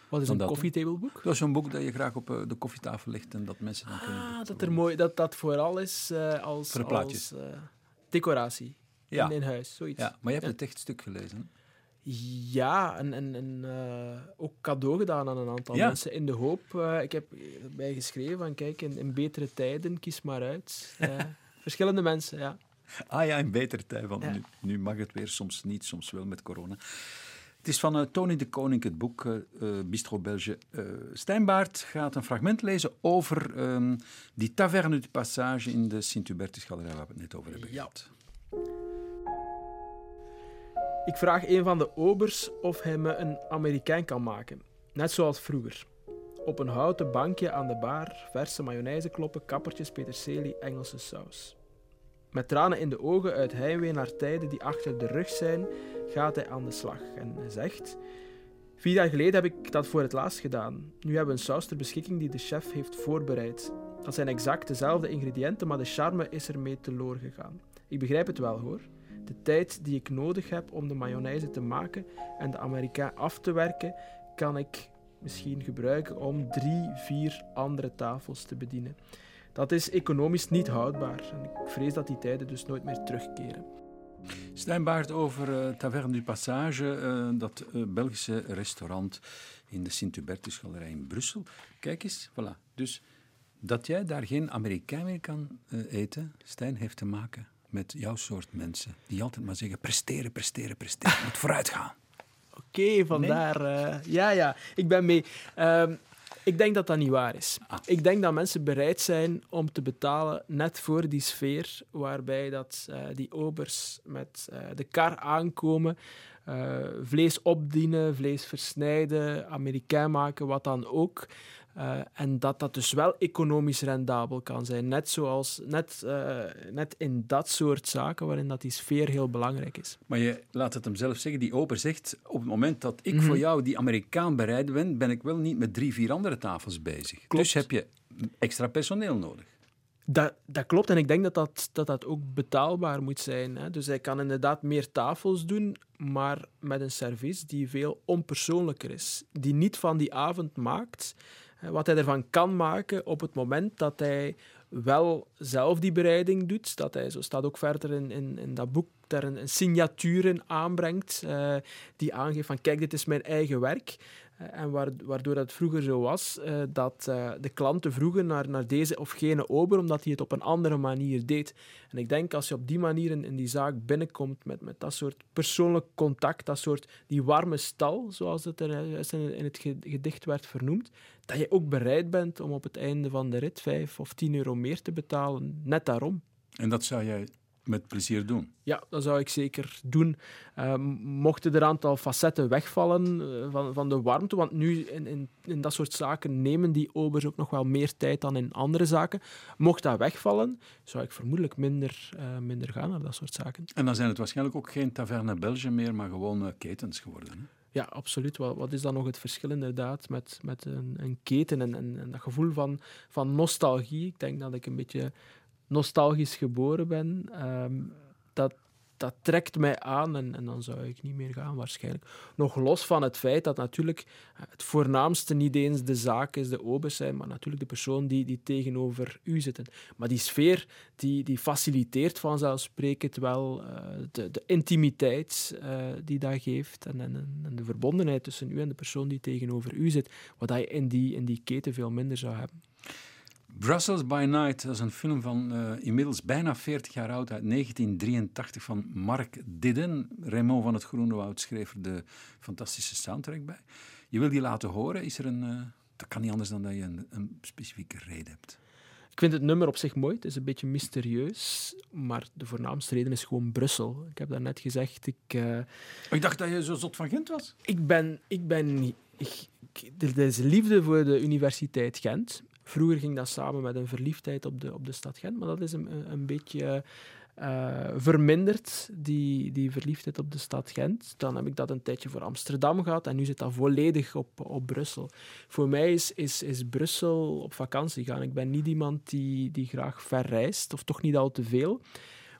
wat is een koffietableboek? Dat is een boek dat je graag op eh, de koffietafel legt en dat mensen dan ah, kunnen... dat er mooi, dat dat vooral is uh, als, Voor de plaatjes. als uh, decoratie ja. in, in, huis, zoiets. Ja, maar je hebt het echt stuk gelezen. Ja, en, en, en uh, ook cadeau gedaan aan een aantal ja. mensen in de hoop. Uh, ik heb bij geschreven van kijk, in, in betere tijden, kies maar uit. Uh, verschillende mensen, ja. Ah ja, in betere tijden, want ja. nu, nu, mag het weer, soms niet, soms wel met corona. Het is van uh, Tony de Koning, het boek uh, Bistro Belge. Uh, Stijnbaard gaat een fragment lezen over um, die taverne du Passage in de Sint-Hubertus-galerij waar we het net over hebben gehad. Ik vraag een van de obers of hij me een Amerikaan kan maken. Net zoals vroeger. Op een houten bankje aan de bar, verse mayonaise kloppen, kappertjes, peterselie, Engelse saus. Met tranen in de ogen uit heimwee naar tijden die achter de rug zijn, gaat hij aan de slag en zegt: Vier jaar geleden heb ik dat voor het laatst gedaan. Nu hebben we een saus ter beschikking die de chef heeft voorbereid. Dat zijn exact dezelfde ingrediënten, maar de charme is ermee teloor gegaan. Ik begrijp het wel hoor. De tijd die ik nodig heb om de mayonaise te maken en de Amerikaan af te werken, kan ik misschien gebruiken om drie, vier andere tafels te bedienen. Dat is economisch niet houdbaar en ik vrees dat die tijden dus nooit meer terugkeren. Stijnbaard over uh, Taverne du Passage, uh, dat uh, Belgische restaurant in de Sint-Hubertusgalerij in Brussel. Kijk eens, voilà. Dus dat jij daar geen Amerikaan meer kan eten, Stijn, heeft te maken met jouw soort mensen. Die altijd maar zeggen, presteren, presteren, presteren. Moet vooruit gaan. Oké, okay, vandaar. Nee? ja, ja, ik ben mee. Ik denk dat dat niet waar is. Ah. Ik denk dat mensen bereid zijn om te betalen net voor die sfeer waarbij dat, uh, die obers met uh, de kar aankomen, uh, vlees opdienen, vlees versnijden, Amerikaan maken, wat dan ook. Uh, en dat dat dus wel economisch rendabel kan zijn. Net zoals net, uh, net in dat soort zaken waarin dat die sfeer heel belangrijk is. Maar je laat het hem zelf zeggen, die ober zegt, op het moment dat ik mm -hmm. voor jou die Amerikaan bereid ben, ben ik wel niet met drie, vier andere tafels bezig. Klopt. Dus heb je extra personeel nodig. Dat, dat klopt en ik denk dat dat, dat, dat ook betaalbaar moet zijn. Hè. Dus hij kan inderdaad meer tafels doen, maar met een service die veel onpersoonlijker is. Die niet van die avond maakt wat hij ervan kan maken op het moment dat hij wel zelf die bereiding doet. Dat hij, zo staat ook verder in, in, in dat boek, daar een, signatuur in aanbrengt. Uh, die aangeeft van kijk, dit is mijn eigen werk. Uh, en waardoor dat vroeger zo was, uh, dat de klanten vroegen naar, naar deze of gene ober, omdat hij het op een andere manier deed. En ik denk als je op die manier in, in die zaak binnenkomt met, met dat soort persoonlijk contact, dat soort die warme stal, zoals het er in het gedicht werd vernoemd, dat je ook bereid bent om op het einde van de rit 5 of 10 euro meer te betalen. Net daarom. En dat zou jij met plezier doen? Ja, dat zou ik zeker doen. Uh, mochten er een aantal facetten wegvallen uh, van, van de warmte, want nu in, in, in dat soort zaken nemen die obers ook nog wel meer tijd dan in andere zaken. Mocht dat wegvallen, zou ik vermoedelijk minder, uh, minder gaan naar dat soort zaken. En dan zijn het waarschijnlijk ook geen Taverne Belge meer, maar gewoon ketens geworden. Hè? Ja, absoluut. Wat, wat, is dan nog het verschil inderdaad met, met een, een keten en, en, en, dat gevoel van, van nostalgie? Ik denk dat ik een beetje nostalgisch geboren ben. Um, dat, dat trekt mij aan en, en, dan zou ik niet meer gaan waarschijnlijk. Nog los van het feit dat natuurlijk het voornaamste niet eens de zaak is, de obers zijn, maar natuurlijk de persoon die, die tegenover u zitten. Maar die sfeer die, die faciliteert vanzelfsprekend wel uh, de, de intimiteit uh, die dat geeft en, en, en, de verbondenheid tussen u en de persoon die tegenover u zit, wat je in die, in die keten veel minder zou hebben. Brussels by Night, dat is een film van uh, inmiddels bijna 40 jaar oud, uit 1983 van Mark Didden. Raymond van het Groenewoud schreef er de fantastische soundtrack bij. Je wil die laten horen, is er een... Uh, dat kan niet anders dan dat je een, een, specifieke reden hebt. Ik vind het nummer op zich mooi, het is een beetje mysterieus, maar de voornaamste reden is gewoon Brussel. Ik heb daarnet gezegd, ik... Uh, ik dacht dat je zo zot van Gent was. Ik ben... Ik ben ik, er is liefde voor de Universiteit Gent. Vroeger ging dat samen met een verliefdheid op de, op de stad Gent, maar dat is een, een beetje uh, verminderd, die, die verliefdheid op de stad Gent. Dan heb ik dat een tijdje voor Amsterdam gehad en nu zit dat volledig op, op Brussel. Voor mij is, is, is Brussel op vakantie gaan. Ik ben niet iemand die, die graag verreist, of toch niet al te veel.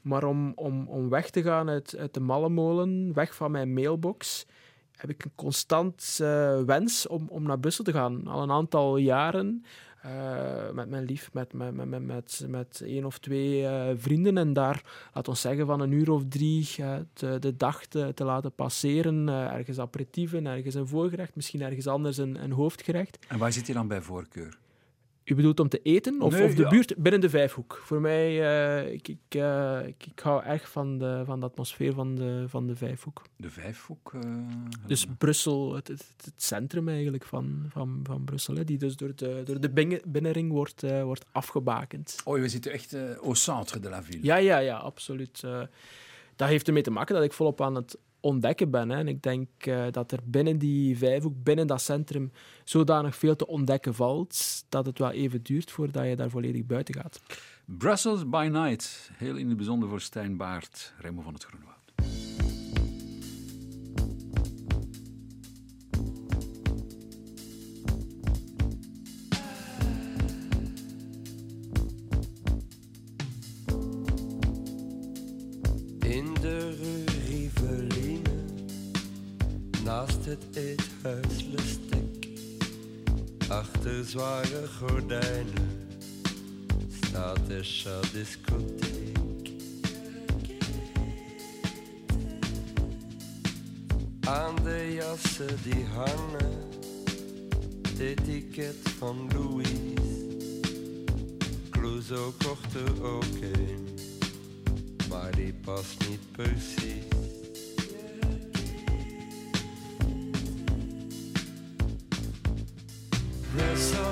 Maar om, om, om weg te gaan uit, uit de Mallemolen, weg van mijn mailbox, heb ik een constant uh, wens om, om naar Brussel te gaan. Al een aantal jaren. Uh, met mijn lief, met, met, met, met, met één of twee uh, vrienden. En daar, laat ons zeggen, van een uur of drie te, de dag te, te laten passeren. ergens aperitieven, ergens een voorgerecht, misschien ergens anders een, een hoofdgerecht. En waar zit je dan bij voorkeur? U bedoelt om te eten of, of de buurt binnen de vijfhoek? Voor mij, uh, ik, ik, uh, ik, ik, hou echt van de, van de atmosfeer van de, van de vijfhoek. De vijfhoek? Uh, dus Brussel, het, het, het, centrum eigenlijk van, van, van Brussel, hè, die dus door de, door de binnenring wordt, wordt afgebakend. Oh, we zitten echt au centre de la ville. Ja, ja, ja, absoluut. dat heeft ermee te maken dat ik volop aan het ontdekken ben. Hè. En ik denk uh, dat er binnen die vijfhoek, binnen dat centrum, zodanig veel te ontdekken valt, dat het wel even duurt voordat je daar volledig buiten gaat. Brussels by Night, heel in het bijzonder voor Stijn Baart, Remo van het Groenwoud. Het eethuis lustig. Achter zware gordijnen staat de discotheek. Aan de jassen die hangen, het etiket van Louis. Clouseau kocht er ook een, maar die past niet precies.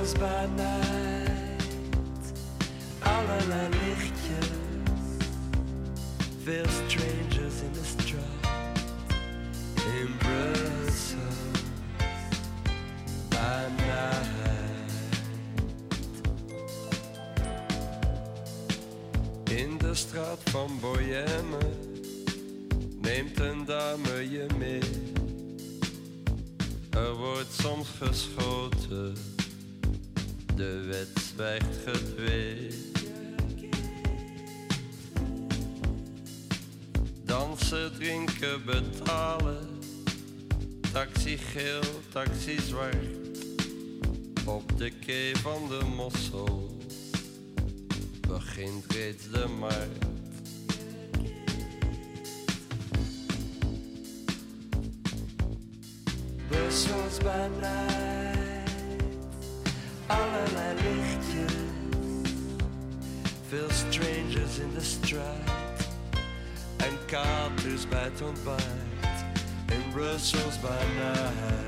Night, allerlei lichtjes, veel strangers in the straat. In Brussels by night. In de straat van Boyenne neemt een dame je mee. Er wordt soms geschoten. de zwijgt gedwee. Dansen, drinken, betalen. Taxi geel, taxi zwart. Op de kee van de mossel. begint reeds de markt. Brussels by night, allerlei lichtjes. Veel strangers in de straat en katers bij het ontbijt in Brussels by night.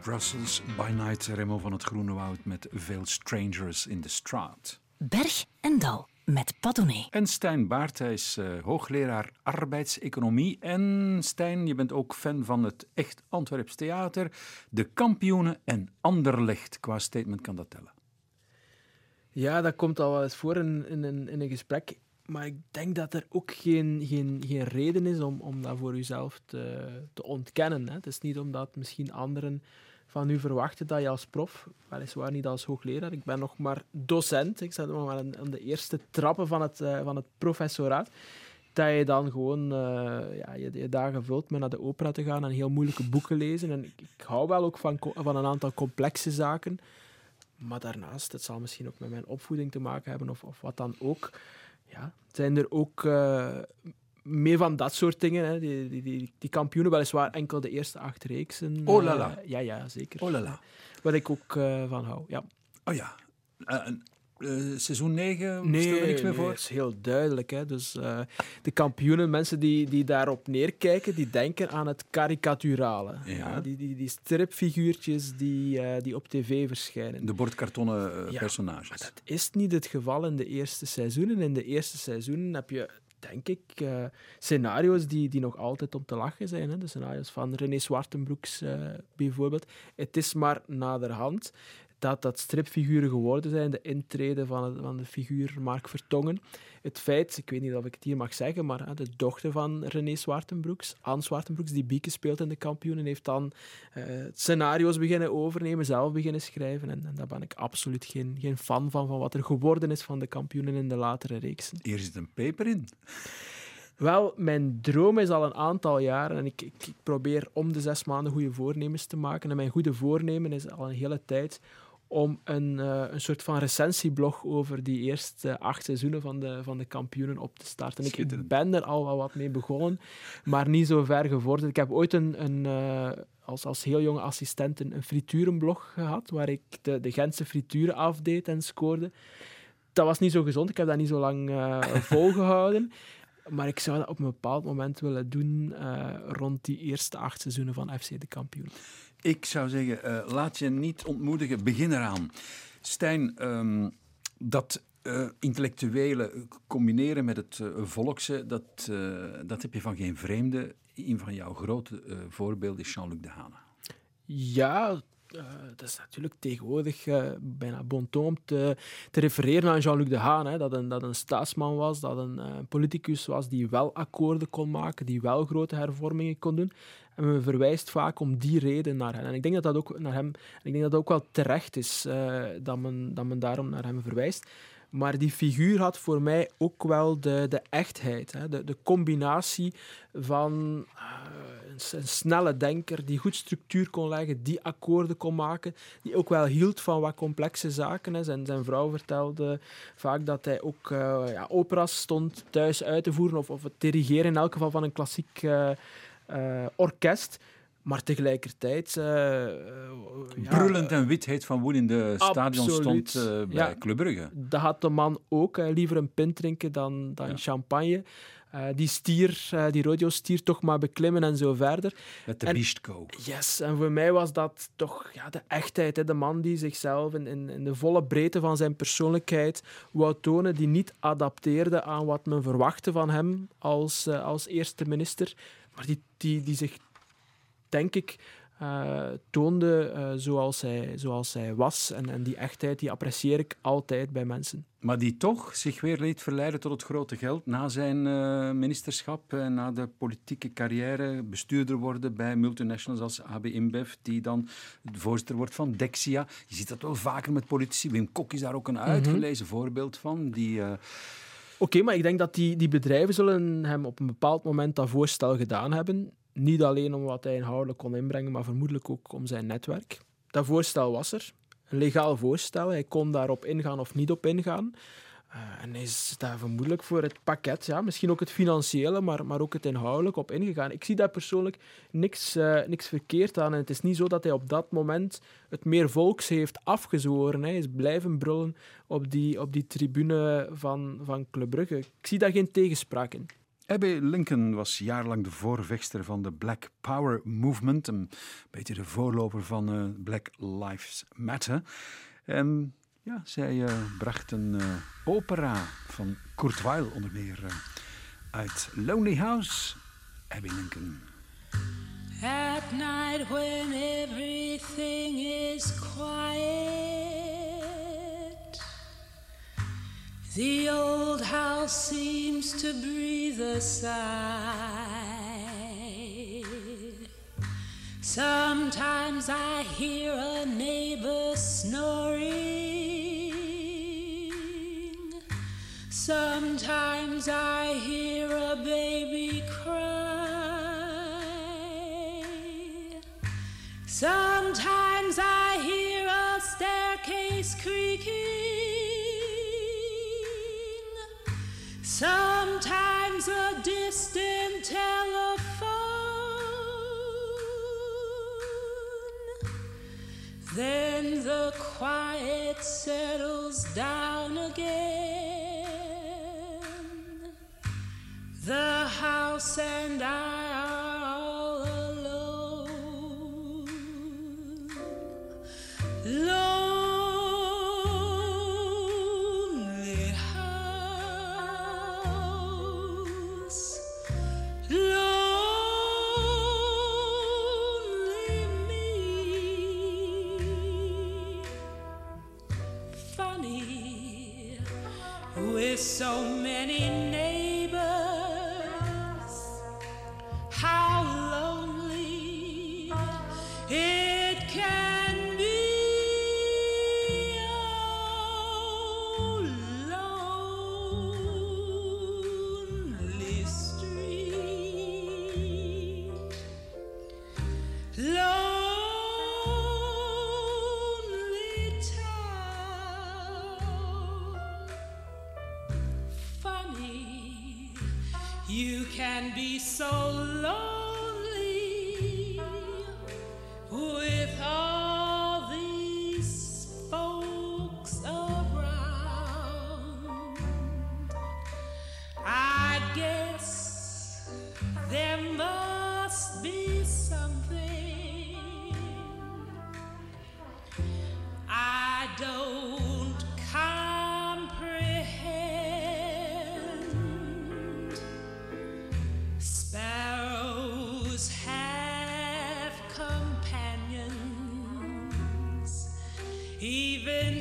Brussels by Night, Remo van het Groene Woud met veel strangers in de straat. Berg en Dal met Padone. En Stijn Baart, hij is eh, hoogleraar arbeidseconomie. En Stijn, je bent ook fan van het Echt Antwerps Theater, de kampioenen en Anderlecht. Qua statement kan dat tellen. Ja, dat komt al wel eens voor in, in, in, in een gesprek. Maar ik denk dat er ook geen, geen, geen reden is om, om dat voor uzelf te, te ontkennen. Hè. Het is niet omdat misschien anderen van u verwachten dat je als prof, weliswaar niet als hoogleraar, ik ben nog maar docent, ik zit nog maar aan, de eerste trappen van het, eh, van het professoraat, dat je dan gewoon eh, ja, je, je dagen vult met naar de opera te gaan en heel moeilijke boeken lezen. En ik, ik hou wel ook van, van een aantal complexe zaken. Maar daarnaast, het zal misschien ook met mijn opvoeding te maken hebben of, of wat dan ook. Ja, zijn er ook eh, meer van dat soort dingen. Hè. Die, die, die, die kampioenen, weliswaar enkel de eerste acht reeksen. Oh la la. Eh, ja, ja, zeker. Oh la la. Waar ik ook eh, van hou. Ja. Oh ja. Eh, seizoen 9, nee, stel er niks meer nee, voor? dat is heel duidelijk. Hè. Dus, de kampioenen, mensen die, die daarop neerkijken, die denken aan het karikaturale. Ja. die, die, die stripfiguurtjes die, die op tv verschijnen. De bordkartonnen Ja, personages. Maar dat is niet het geval in de eerste seizoenen. In de eerste seizoenen heb je, denk ik, eh, scenario's die, die nog altijd om te lachen zijn. Hè. De scenario's van René Zwartenbroeks eh, bijvoorbeeld. Het is maar naderhand dat dat stripfiguren geworden zijn, de intrede van, het, van de figuur Mark Vertongen. Het feit, ik weet niet of ik het hier mag zeggen, maar hè, de dochter van René Zwartenbroeks, Anne Zwartenbroeks, die Bieke speelt in de kampioenen, heeft dan eh, scenario's beginnen overnemen, zelf beginnen schrijven. En, en daar ben ik absoluut geen, geen fan van, van wat er geworden is van de kampioenen in de latere reeksen. Hier zit een peper in. Wel, mijn droom is al een aantal jaren en ik, ik, ik probeer om de zes maanden goede voornemens te maken. En mijn goede voornemen is al een hele tijd om een, eh, een soort van recensieblog over die eerste acht seizoenen van de, van de kampioenen op te starten. Ik, ben er al wel wat mee begonnen, maar niet zo ver gevorderd. Ik heb ooit een, een, eh, als, als heel jonge assistent een, een friturenblog gehad, waar ik de, de Gentse frituren afdeed en scoorde. Dat was niet zo gezond, ik heb dat niet zo lang eh, volgehouden. Maar ik zou dat op een bepaald moment willen doen rond die eerste acht seizoenen van FC de Kampioen. Ik zou zeggen, eh, laat je niet ontmoedigen, begin eraan. Stijn, ehm, dat eh, intellectuele combineren met het eh, volkse, dat, eh, dat heb je van geen vreemde. Een van jouw grote eh, voorbeelden is Jean-Luc Dehaene. Ja, eh, dat is natuurlijk tegenwoordig eh, bijna bon ton om te, te refereren aan Jean-Luc Dehaene. Hè, dat, een, dat een staatsman was, dat een eh, politicus was die wel akkoorden kon maken, die wel grote hervormingen kon doen. En men verwijst vaak om die reden naar hem. En ik denk dat dat ook, naar hem, ik denk dat dat ook wel terecht is dat, men, dat men daarom naar hem verwijst. Maar die figuur had voor mij ook wel de, de echtheid. Hè? De, de combinatie van een, snelle denker die goed structuur kon leggen, die akkoorden kon maken, die ook wel hield van wat complexe zaken. Hè. Zijn, zijn vrouw vertelde vaak dat hij ook eh, ja, operas stond thuis uit te voeren of, of het dirigeren in elk geval van een klassiek eh, eh, orkest. Maar tegelijkertijd... eh, ja, Brullend en witheid van woen in de stadion stond bij Ja. Club Brugge. Dat had de man ook. hè. liever een pint drinken dan, dan Ja. champagne. Eh, die stier, eh, die rodeo-stier, toch maar beklimmen en zo verder. Met de En- biestko. Yes, en voor mij was dat toch ja, de echtheid. Hè? De man die zichzelf in, in, in de volle breedte van zijn persoonlijkheid wou tonen, die niet adapteerde aan wat men verwachtte van hem als, eh, als eerste minister, maar die, die, die zich, denk ik, eh, toonde eh, zoals, hij, zoals hij was. En, en die echtheid die apprecieer ik altijd bij mensen. Maar die toch zich weer liet verleiden tot het grote geld na zijn eh, ministerschap en na de politieke carrière bestuurder worden bij multinationals als AB InBev, die dan voorzitter wordt van Dexia. Je ziet dat wel vaker met politici. Wim Kok is daar ook een uitgelezen voorbeeld van. Die, Oké, maar ik denk dat die, die bedrijven zullen hem op een bepaald moment dat voorstel gedaan hebben. Niet alleen om wat hij inhoudelijk kon inbrengen, maar vermoedelijk ook om zijn netwerk. dat voorstel was er. Een legaal voorstel. Hij kon daarop ingaan of niet op ingaan. Uh, en is daar vermoedelijk voor het pakket, ja, misschien ook het financiële, maar, maar ook het inhoudelijk op ingegaan. Ik zie daar persoonlijk niks, uh, niks verkeerd aan. En het is niet zo dat hij op dat moment het meer volks heeft afgezworen. Hij is blijven brullen op die, op die tribune van, van Club Brugge. Ik zie daar geen tegenspraak in. Abby Lincoln was jarenlang de voorvechter van de Black Power Movement, een beetje de voorloper van uh, Black Lives Matter. En ja, zij uh, bracht een uh, opera van Kurt Weill onder meer uit Lonely House, Abby Lincoln. At night when everything is quiet The old house seems to breathe a sigh. Sometimes I hear a neighbor snoring. Sometimes I hear a baby cry. Sometimes I hear a staircase creaking. Sometimes a distant telephone. Then the quiet settles down again. The house and I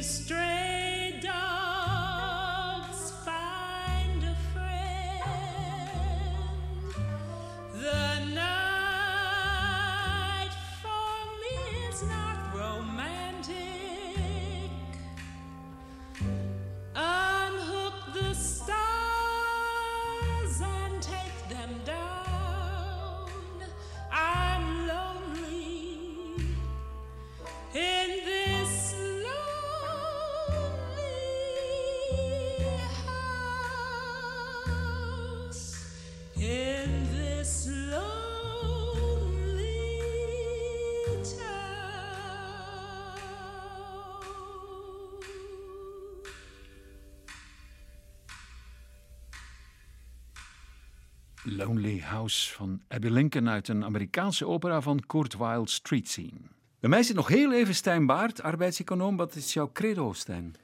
even Lonely House van Abby Lincoln uit een Amerikaanse opera van Kurt Weill, Street Scene. Bij mij zit nog heel even Stijn Baart, arbeidseconoom. Wat is jouw credo, Stijn?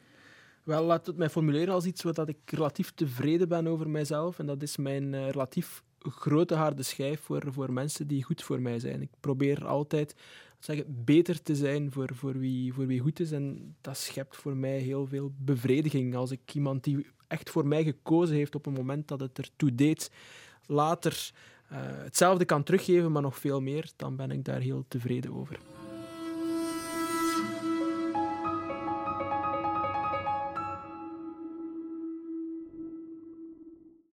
Wel, laat het mij formuleren als iets wat ik relatief tevreden ben over mijzelf. En dat is mijn eh, relatief grote harde schijf voor, voor mensen die goed voor mij zijn. Ik probeer altijd zeggen, beter te zijn voor, voor, wie, voor wie goed is. En dat schept voor mij heel veel bevrediging. Als ik iemand die echt voor mij gekozen heeft op een moment dat het ertoe deed, later eh, hetzelfde kan teruggeven, maar nog veel meer, dan ben ik daar heel tevreden over.